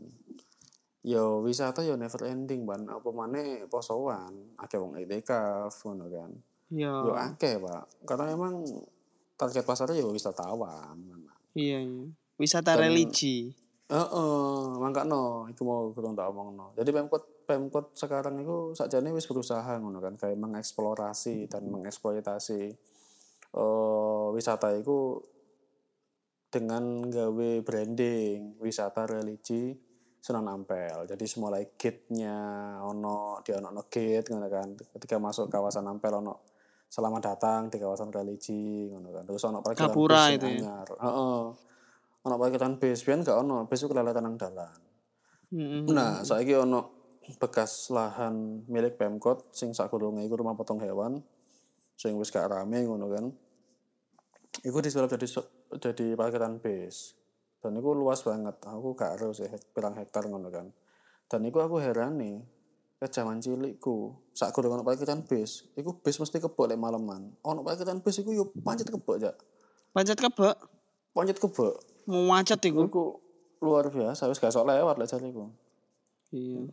[SPEAKER 4] yo wisata yo never ending ban apa maneh posoan akeh wong itikaf ngono kan
[SPEAKER 3] Iya.
[SPEAKER 4] yo akeh pak karena emang target pasarnya yo wisatawan
[SPEAKER 3] Iya, iya. Wisata
[SPEAKER 4] Dan-
[SPEAKER 3] religi.
[SPEAKER 4] Heeh, mangkano iku mau kurang tak omongno. Jadi Pemkot Pemkot sekarang itu sakjane wis berusaha ngono kan kayak mengeksplorasi dan mengeksploitasi eh wisata itu dengan gawe branding wisata religi Sunan Ampel. Jadi semulai gate-nya ono di ono gate ngono kan. Ketika masuk kawasan Ampel ono selamat datang di kawasan religi ngono kan. Terus ono parkiran
[SPEAKER 3] Gapura
[SPEAKER 4] bis
[SPEAKER 3] itu ya?
[SPEAKER 4] Heeh. Ono parkiran bis, biyen gak ono, bis kelelatan nang dalan.
[SPEAKER 3] Mm-mm.
[SPEAKER 4] Nah, saiki ono bekas lahan milik Pemkot sing sakurunge iku rumah potong hewan sing wis gak rame ngono kan. Iku disulap jadi jadi parkiran bis. Dan iku luas banget. Aku gak harus sih pirang hektar ngono kan. Dan iku aku heran nih ke zaman cilikku sak kurang ono parkiran bis iku bis mesti kebok lek maleman ono parkiran bis iku yo pancet kebok jak
[SPEAKER 3] Pancet kebek,
[SPEAKER 4] pancet kebok
[SPEAKER 3] mau macet iku.
[SPEAKER 4] iku luar biasa wis gak sok lewat lek jariku
[SPEAKER 3] Iya.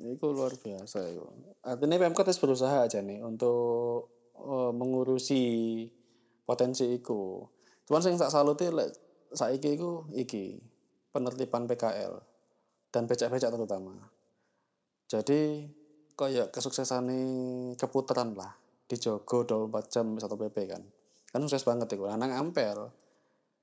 [SPEAKER 4] Itu luar biasa itu. Artinya Pemkot wis berusaha aja nih untuk eh, mengurusi potensi itu. Cuman sing tak salute lek saiki iku iki penertiban PKL dan becak-becak terutama. Jadi kayak kesuksesan keputaran lah dijogo 24 jam satu PP kan. Kan sukses banget itu. Nah, nang Ampel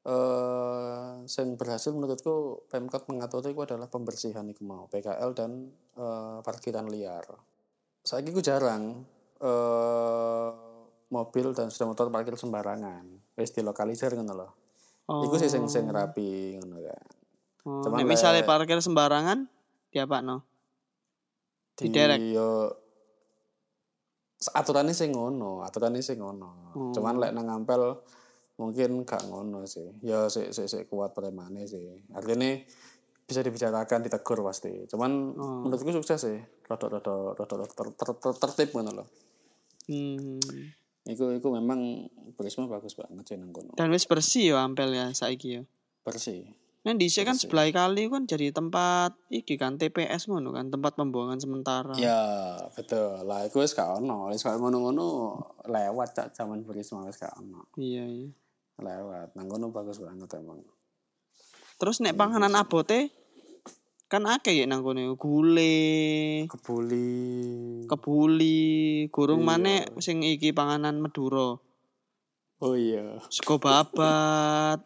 [SPEAKER 4] eh sing berhasil menurutku Pemkot mengatur itu adalah pembersihan iku mau PKL dan eh, parkiran liar. Saiki ku jarang eh mobil dan sepeda motor parkir sembarangan. Wis dilokalisir ngono loh.
[SPEAKER 3] Oh.
[SPEAKER 4] Iku sih sing sing rapi ngono kan.
[SPEAKER 3] Oh,
[SPEAKER 4] Cuman
[SPEAKER 3] misalnya parkir sembarangan, diapa no?
[SPEAKER 4] Di
[SPEAKER 3] Diderek.
[SPEAKER 4] yo aturannya sih ngono, aturannya sih ngono.
[SPEAKER 3] Hmm.
[SPEAKER 4] Cuman lek nang Ampel mungkin gak ngono sih. Ya sik sik sik kuat premane sih. Artinya bisa dibicarakan ditegur pasti. Cuman
[SPEAKER 3] Oh.
[SPEAKER 4] menurutku sukses sih. Rodok-rodok rodok ter, ter, ter, tertib ngono loh.
[SPEAKER 3] Hmm.
[SPEAKER 4] Iku iku memang Prisma bagus banget sih nang kono.
[SPEAKER 3] Dan wis bersih ya Ampel ya saiki ya.
[SPEAKER 4] Bersih.
[SPEAKER 3] Nah di kan sebelah kali kan jadi tempat iki kan TPS ngono kan tempat pembuangan sementara.
[SPEAKER 4] Ya, betul. Lah iku wis gak ono. Wis kaya ngono-ngono lewat cak zaman Prisma wis gak ono.
[SPEAKER 3] Iya iya.
[SPEAKER 4] Lewat. Nang kono bagus banget emang.
[SPEAKER 3] Terus nek panganan abote kan akeh ya nang kono gule,
[SPEAKER 4] Kebuli.
[SPEAKER 3] kebuli, gurung
[SPEAKER 4] Iya.
[SPEAKER 3] maneh sing iki panganan Madura.
[SPEAKER 4] Oh iya.
[SPEAKER 3] Sego babat,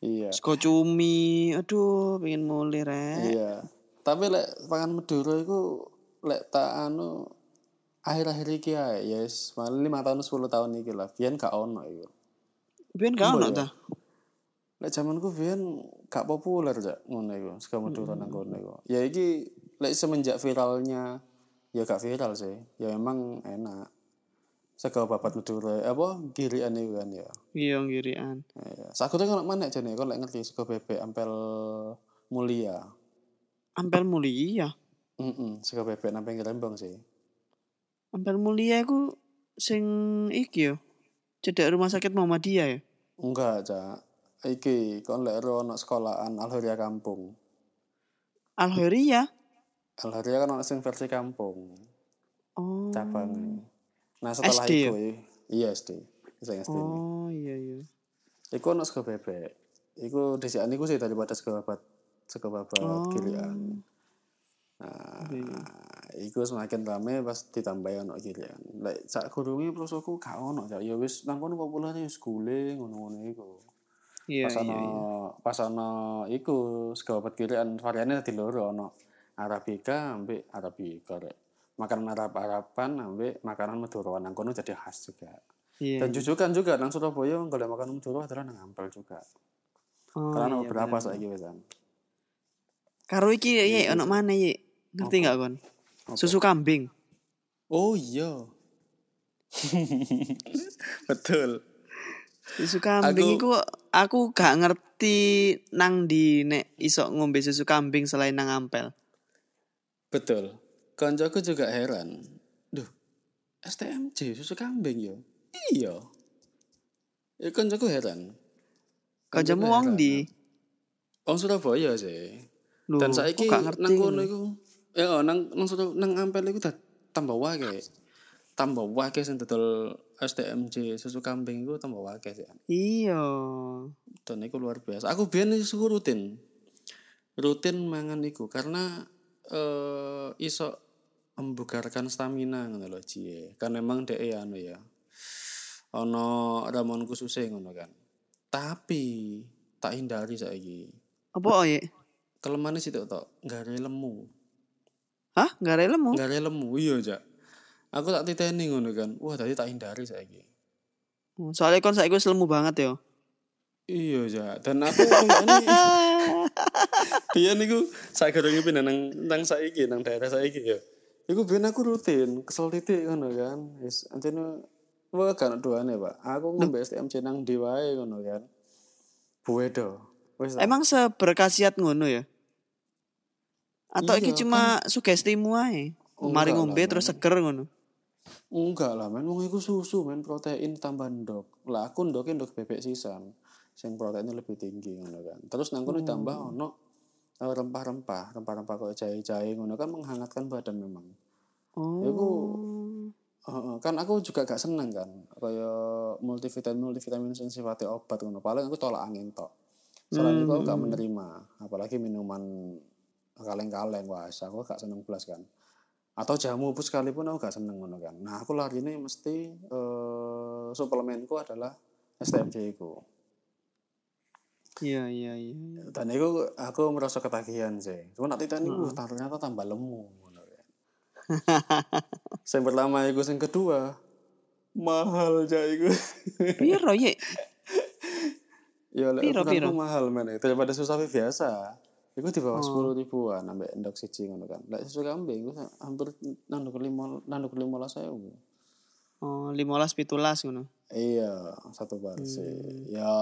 [SPEAKER 4] Iya.
[SPEAKER 3] sego cumi. Aduh, pengen mulai rek.
[SPEAKER 4] Iya. Tapi lek pangan Madura iku lek tak anu akhir-akhir iki ya wis paling 5 tahun 10 tahun iki lah. Biyen gak ono iku.
[SPEAKER 3] Biyen gak ono
[SPEAKER 4] Iya.
[SPEAKER 3] ta?
[SPEAKER 4] Lek zamanku biyen gak populer jak ngono iku, sego Madura nang kono iku. Ya iki lek semenjak viralnya ya gak viral sih. Ya emang enak. Sego babat Madura apa girian iku kan ya.
[SPEAKER 3] Iya ngirian.
[SPEAKER 4] Iya. Sakute kono mana jane kon lek ngerti sego bebek ampel mulia.
[SPEAKER 3] Ampel mulia.
[SPEAKER 4] Heeh, sego bebek nang pinggir rembang sih.
[SPEAKER 3] Ampel mulia iku sing iki yo. Cedek rumah sakit Muhammadiyah ya.
[SPEAKER 4] Enggak, Cak. Iki kon lek ono sekolahan Alhuria Kampung.
[SPEAKER 3] Alheria.
[SPEAKER 4] Alhuria kan ono sing versi kampung,
[SPEAKER 3] Oh.
[SPEAKER 4] cabangnya. Nah, setelah
[SPEAKER 3] SD
[SPEAKER 4] itu iya SD. Sing SD.
[SPEAKER 3] Oh iya iya.
[SPEAKER 4] Iku ono sego bebek. Iku disikan iku sih daripada sego babat sego babat
[SPEAKER 3] Oh.
[SPEAKER 4] gilian. Nah,
[SPEAKER 3] Iya.
[SPEAKER 4] Iku semakin rame pas ditambahi ono gilian. Lek sak kurunge prosoku gak ono, Cak. Ya wis nang kono populer wis gule ngono-ngono iku.
[SPEAKER 3] Iya
[SPEAKER 4] pas
[SPEAKER 3] iya
[SPEAKER 4] ono
[SPEAKER 3] iya.
[SPEAKER 4] pas ono iku sego babat gilian variannya dadi loro ono Arabica ambek Arabica rek. Makanan Arab-Araban ambek makanan Madura nang kono jadi khas juga.
[SPEAKER 3] Iya.
[SPEAKER 4] Dan jujukan juga nang Surabaya golek makanan Madura adalah nang Ampel juga.
[SPEAKER 3] Oh,
[SPEAKER 4] Karena
[SPEAKER 3] iya,
[SPEAKER 4] beberapa
[SPEAKER 3] bener.
[SPEAKER 4] saiki wisan.
[SPEAKER 3] Karo iki ya ono mana ya? Ngerti nggak kon?
[SPEAKER 4] Apa?
[SPEAKER 3] Susu kambing.
[SPEAKER 4] Oh iya. [laughs] Betul.
[SPEAKER 3] Susu kambing
[SPEAKER 4] Aku-
[SPEAKER 3] iku aku gak ngerti nang di nek iso ngombe susu kambing selain nang Ampel.
[SPEAKER 4] Betul. Koncoku juga heran. Duh, STMJ susu kambing yo. Iya. Ya koncoku heran.
[SPEAKER 3] Kancamu wong di
[SPEAKER 4] Wong Surabaya sih.
[SPEAKER 3] Loh,
[SPEAKER 4] Dan
[SPEAKER 3] kok
[SPEAKER 4] saiki
[SPEAKER 3] gak ngerti.
[SPEAKER 4] nang kono iku ya oh, nang nang suruh- nang ampel iku dah tambah wae. Tambah wae sing dodol STMJ susu kambing iku tambah wae sih.
[SPEAKER 3] Iya.
[SPEAKER 4] Dan iku luar biasa. Aku biyen iku rutin. Rutin mangan iku karena eh iso membugarkan stamina ngono lho Cie. Kan memang dhek anu ya. Ono ramon khususnya ngono kan. Tapi tak hindari saiki.
[SPEAKER 3] Apa ya?
[SPEAKER 4] Kelemane sih tok gare lemu.
[SPEAKER 3] Hah? Gak ada lemu?
[SPEAKER 4] Gare lemu iya, Jak. Aku tak titeni ngono kan. Wah, tadi tak hindari saiki.
[SPEAKER 3] Oh, Soalnya kon saiki wis lemu banget ya.
[SPEAKER 4] Iya, Jak. Dan aku ini [laughs] biyen niku sakjroning pindah nang nang saiki nang daerah saiki ya. Iku biyen aku rutin, kesel titik ngono kan. Wis antene wah kan duane, Pak. Aku ngombe STMJ nang ndi wae ngono kan. Buedo. Wis
[SPEAKER 3] Emang seberkasiat ngono ya? Atau iki
[SPEAKER 4] Iya,
[SPEAKER 3] cuma sugestimu ae? Mari ngombe terus seger ngono.
[SPEAKER 4] Enggak lah, men wong iku susu, men protein tambah ndok. Lah aku ndoke ndok bebek sisan. Sing proteinnya lebih tinggi ngono kan. Terus nang kono ditambah ono eh, rempah-rempah, rempah-rempah kayak jahe-jahe ngono kan menghangatkan badan memang.
[SPEAKER 3] Oh.
[SPEAKER 4] Iku Heeh, kan aku juga gak seneng kan kaya multivitamin multivitamin sing sifatnya obat ngono. Paling aku tolak angin tok. Selain itu aku gak menerima, apalagi minuman kaleng-kaleng wah aku gak seneng belas kan. Atau jamu pun sekalipun aku gak seneng ngono kan. Nah, aku lari ini mesti eh, suplemenku adalah STMJ ku.
[SPEAKER 3] Iya iya iya. iya.
[SPEAKER 4] Dan itu aku merasa ketagihan sih. Cuma nanti tadi uh, ternyata tambah lemu. ngono kan. [laughs] Yang pertama itu, yang kedua mahal aja itu. [laughs]
[SPEAKER 3] Piro ye?
[SPEAKER 4] ya
[SPEAKER 3] Piro, piro?
[SPEAKER 4] mahal men. Daripada susu sapi biasa. Iku di bawah sepuluh ribuan sampai endok siji ngono kan. Lek susu kambing iku hampir nanduk lima nanduk lima lah saya.
[SPEAKER 3] Oh, 15 pitulas ngono.
[SPEAKER 4] Iya, satu porsi.
[SPEAKER 3] Hmm.
[SPEAKER 4] Ya,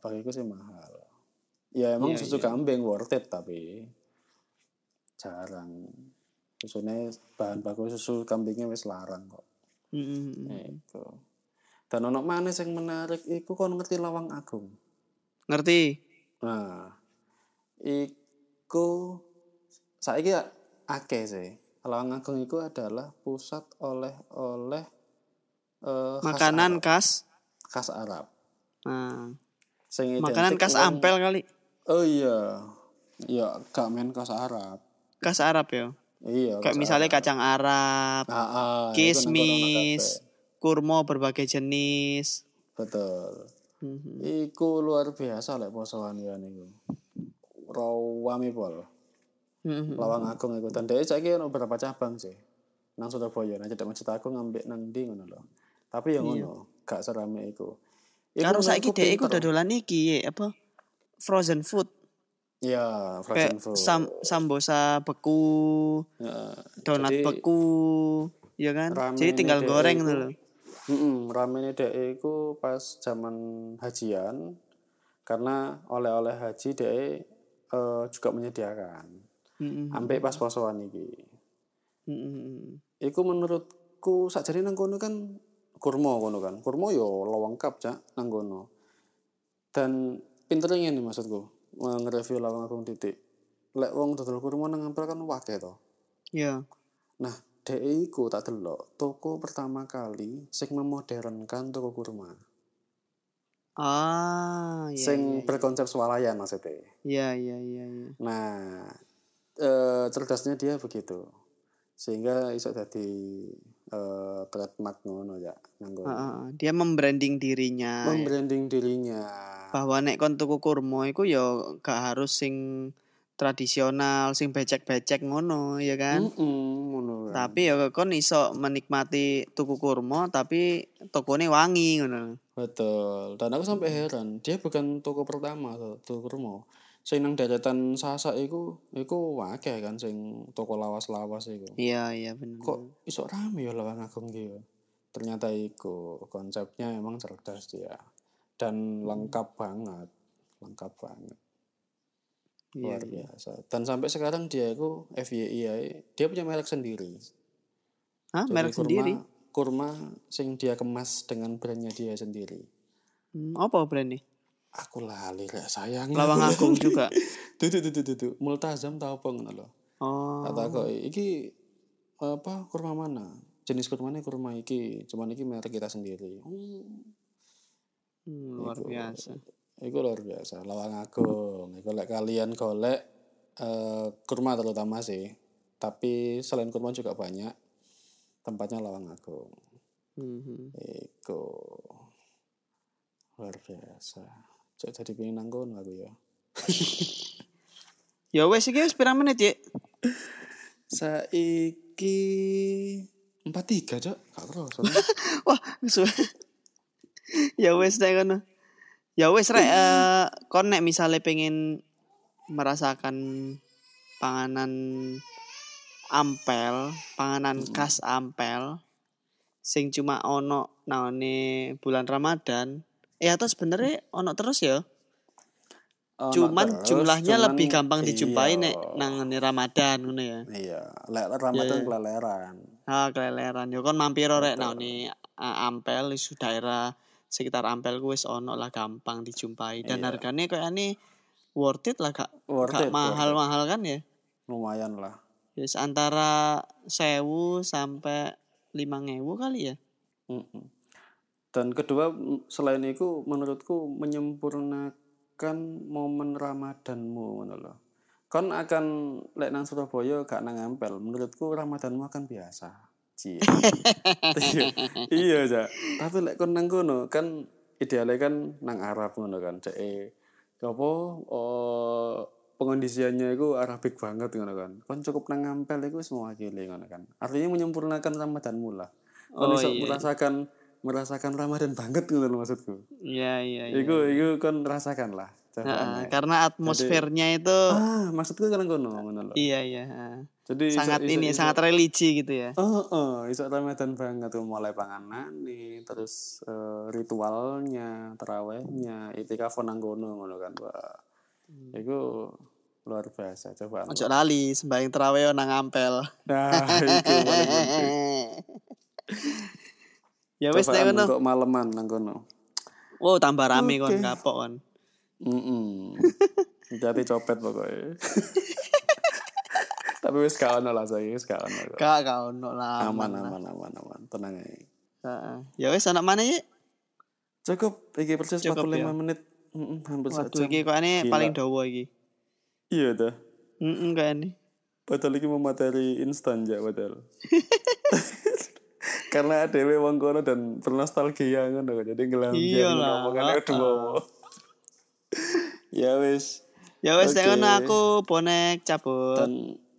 [SPEAKER 4] bagiku sih mahal. Ya emang
[SPEAKER 3] Iya,
[SPEAKER 4] susu
[SPEAKER 3] iya.
[SPEAKER 4] kambing worth it tapi jarang. Susunya bahan baku susu kambingnya wis larang kok.
[SPEAKER 3] Mm-mm.
[SPEAKER 4] Itu. Dan ono mana yang menarik iku kon ngerti Lawang Agung.
[SPEAKER 3] Ngerti?
[SPEAKER 4] Nah, iku saiki akeh sih. Lawang Agung iku adalah pusat oleh-oleh eh, khas
[SPEAKER 3] Makanan
[SPEAKER 4] Arab.
[SPEAKER 3] khas.
[SPEAKER 4] khas Arab.
[SPEAKER 3] Nah,
[SPEAKER 4] Sing
[SPEAKER 3] makanan khas
[SPEAKER 4] wong-
[SPEAKER 3] ampel kali.
[SPEAKER 4] Oh iya. Iya, gak main khas Arab.
[SPEAKER 3] Khas Arab ya.
[SPEAKER 4] Iya.
[SPEAKER 3] Kayak misalnya
[SPEAKER 4] Arab.
[SPEAKER 3] kacang Arab,
[SPEAKER 4] Ah, ah,
[SPEAKER 3] kismis, kurma berbagai jenis.
[SPEAKER 4] Betul.
[SPEAKER 3] Mhm.
[SPEAKER 4] Iku luar biasa lek posoan ya niku. Rawami pol.
[SPEAKER 3] Mhm.
[SPEAKER 4] Lawang Agung iku. Dan dia saiki ono beberapa cabang sih. Nang Surabaya, nang Cedek Masjid Agung ngambek nang ndi ngono lho. Tapi ya ngono, gak serame iku.
[SPEAKER 3] Karo saiki dhek iku dodolan iki apa? Frozen food.
[SPEAKER 4] Iya,
[SPEAKER 3] Kayak
[SPEAKER 4] frozen food.
[SPEAKER 3] sam sambosa beku,
[SPEAKER 4] Ya,
[SPEAKER 3] donat
[SPEAKER 4] jadi-
[SPEAKER 3] beku, ya kan? Jadi tinggal
[SPEAKER 4] dhek
[SPEAKER 3] goreng ngono lho.
[SPEAKER 4] Mm ramene dek iku pas zaman hajian karena oleh-oleh haji dek eh, juga menyediakan.
[SPEAKER 3] Mhm.
[SPEAKER 4] Sampai pas posoan iki.
[SPEAKER 3] Mhm.
[SPEAKER 4] Iku menurutku sakjane nang kono kan kurma kono kan. Kurma yo lengkap cak nang kono. Dan pinternya nih maksudku nge-review lawang agung titik. Lek wong dodol kurma nang ampel kan wakeh to.
[SPEAKER 3] Ya.
[SPEAKER 4] Nah, dek iku tak delok toko pertama kali sing memodernkan toko kurma.
[SPEAKER 3] Ah, iya.
[SPEAKER 4] sing
[SPEAKER 3] iya,
[SPEAKER 4] berkonsep swalayan maksudnya.
[SPEAKER 3] Iya, iya, iya, iya.
[SPEAKER 4] Nah, eh, cerdasnya dia begitu. Sehingga iso jadi eh, trademark ngono ya nang kono.
[SPEAKER 3] Ah, ah, dia membranding dirinya. ya.
[SPEAKER 4] Membranding dirinya.
[SPEAKER 3] Bahwa nek kon tuku kurma iku ya gak harus sing tradisional, sing becek-becek ngono, ya kan?
[SPEAKER 4] Mm-mm, ngono kan.
[SPEAKER 3] Tapi ya kon iso menikmati tuku kurma tapi tokone wangi ngono.
[SPEAKER 4] Betul. Dan aku sampai heran, dia bukan toko pertama toko kurma. Sing nang deretan Sasa iku iku akeh kan sing toko lawas-lawas iku.
[SPEAKER 3] Iya, iya bener.
[SPEAKER 4] Kok iso rame ya lawang agung ki ya? Ternyata iku konsepnya emang cerdas dia. Dan lengkap banget. Lengkap banget.
[SPEAKER 3] Iya,
[SPEAKER 4] Luar
[SPEAKER 3] iya.
[SPEAKER 4] biasa. Dan sampai sekarang dia itu FYI dia punya merek sendiri.
[SPEAKER 3] Hah,
[SPEAKER 4] Jadi
[SPEAKER 3] merek
[SPEAKER 4] kurma-
[SPEAKER 3] sendiri?
[SPEAKER 4] Kurma sing dia kemas dengan brandnya dia sendiri.
[SPEAKER 3] Hmm, apa brandnya?
[SPEAKER 4] aku lali rek sayang
[SPEAKER 3] Lawang Agung juga.
[SPEAKER 4] Dudu dudu dudu. Multazam tau apa ngono lho.
[SPEAKER 3] Oh.
[SPEAKER 4] Kata kok iki apa kurma mana? Jenis kurmanya kurma iki, cuman iki merek kita sendiri. Hmm,
[SPEAKER 3] luar biasa.
[SPEAKER 4] Iku luar biasa, Lawang Agung. Iku lek kalian golek eh, kurma terutama sih. Tapi selain kurma juga banyak. Tempatnya Lawang Agung.
[SPEAKER 3] Mhm.
[SPEAKER 4] Iku luar biasa. Cok jadi pengen nang kono aku ya. [laughs]
[SPEAKER 3] Ya wes iki wis pirang menit, Cik?
[SPEAKER 4] Saiki empat tiga cok, gak kerasa. [laughs]
[SPEAKER 3] Wah, [laughs] ya wes nek ngono. Ya wes rek eh, kon nek misale pengen merasakan panganan ampel, panganan khas ampel sing cuma ono nangone bulan Ramadan. Eh atau sebenarnya ono terus ya?
[SPEAKER 4] Ono
[SPEAKER 3] cuman
[SPEAKER 4] terus,
[SPEAKER 3] jumlahnya
[SPEAKER 4] cuman
[SPEAKER 3] lebih gampang dijumpai
[SPEAKER 4] iya.
[SPEAKER 3] nek nangone Ramadan ngono ya.
[SPEAKER 4] Iya, lek Ramadan
[SPEAKER 3] Iya.
[SPEAKER 4] keleleran.
[SPEAKER 3] Ah, keleleran. Ya kon mampir rek nangone uh, ampel isu daerah sekitar ampel wis ono lah gampang dijumpai dan
[SPEAKER 4] Iya.
[SPEAKER 3] harganya kayak ini worth it lah gak
[SPEAKER 4] Worth
[SPEAKER 3] gak
[SPEAKER 4] it,
[SPEAKER 3] mahal-mahal kan ya.
[SPEAKER 4] Lumayan lah.
[SPEAKER 3] Yes, antara sewu sampai lima ngewu kali ya.
[SPEAKER 4] Mm-mm. Dan kedua selain itu menurutku menyempurnakan momen Ramadanmu lho. Kon akan lek nang Surabaya gak nang ampel, menurutku Ramadanmu akan biasa. Cie. iya, iya ja. Tapi lek kon nang kono kan idealnya kan nang Arab ngono kan. Cek eh, apa oh, pengondisiannya itu Arabik banget ngono kan. Kon cukup nang ampel itu wis mewakili ngono kan. Artinya menyempurnakan Ramadanmu lah. Kon
[SPEAKER 3] Oh,
[SPEAKER 4] iso
[SPEAKER 3] iya.
[SPEAKER 4] merasakan merasakan Ramadan banget gitu loh maksudku.
[SPEAKER 3] Iya iya iya.
[SPEAKER 4] Iku iku kon rasakan lah.
[SPEAKER 3] Nah, karena atmosfernya itu
[SPEAKER 4] Ah, maksudku kan kono ngono loh.
[SPEAKER 3] iya iya.
[SPEAKER 4] Jadi
[SPEAKER 3] Sangat
[SPEAKER 4] iso-
[SPEAKER 3] ini
[SPEAKER 4] iso-
[SPEAKER 3] sangat religi gitu ya.
[SPEAKER 4] Oh, oh, iso Ramadan banget tuh mulai panganan nih, terus eh, ritualnya, terawihnya, itikaf nang kono ngono kan. Wah. Iku luar biasa cobaan.
[SPEAKER 3] Ojo lali sembahyang terawih nang ampel.
[SPEAKER 4] Nah, itu [laughs]
[SPEAKER 3] ya wis nek
[SPEAKER 4] Cobaan
[SPEAKER 3] ngono.
[SPEAKER 4] untuk maleman nang kono.
[SPEAKER 3] Oh, tambah rame kon
[SPEAKER 4] Oke.
[SPEAKER 3] kapok kon.
[SPEAKER 4] Mm Jadi [laughs] copet pokoknya. [laughs] Tapi wis gak ono lah saya, wis gak ono.
[SPEAKER 3] Gak gak ono lah.
[SPEAKER 4] Aman aman aman aman, tenang aja.
[SPEAKER 3] Heeh. Ya wis anak mana ya?
[SPEAKER 4] Cukup, iki persis
[SPEAKER 3] Cukup,
[SPEAKER 4] 45
[SPEAKER 3] ya.
[SPEAKER 4] menit. Mm hampir
[SPEAKER 3] Waduh
[SPEAKER 4] sejam.
[SPEAKER 3] iki kok ini paling dawa iki.
[SPEAKER 4] Iya dah.
[SPEAKER 3] Heeh ini.
[SPEAKER 4] Padahal iki mau materi instan ya padahal. [laughs] Karena dhewe wong kono dan bernostalgia ngono. Jadi ngelambian
[SPEAKER 3] Iyalah,
[SPEAKER 4] ngomongane
[SPEAKER 3] heeh.
[SPEAKER 4] aduh. [laughs] ya wis.
[SPEAKER 3] Ya wis nek
[SPEAKER 4] Oke.
[SPEAKER 3] ngono aku bonek cabut.
[SPEAKER 4] Dan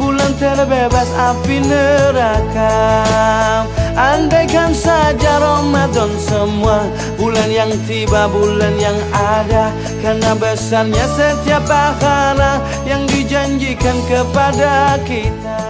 [SPEAKER 2] Bulan terbebas api neraka. Andaikan saja Ramadan semua Bulan yang tiba, bulan yang ada. Karena besarnya setiap pahala Yang dijanjikan kepada kita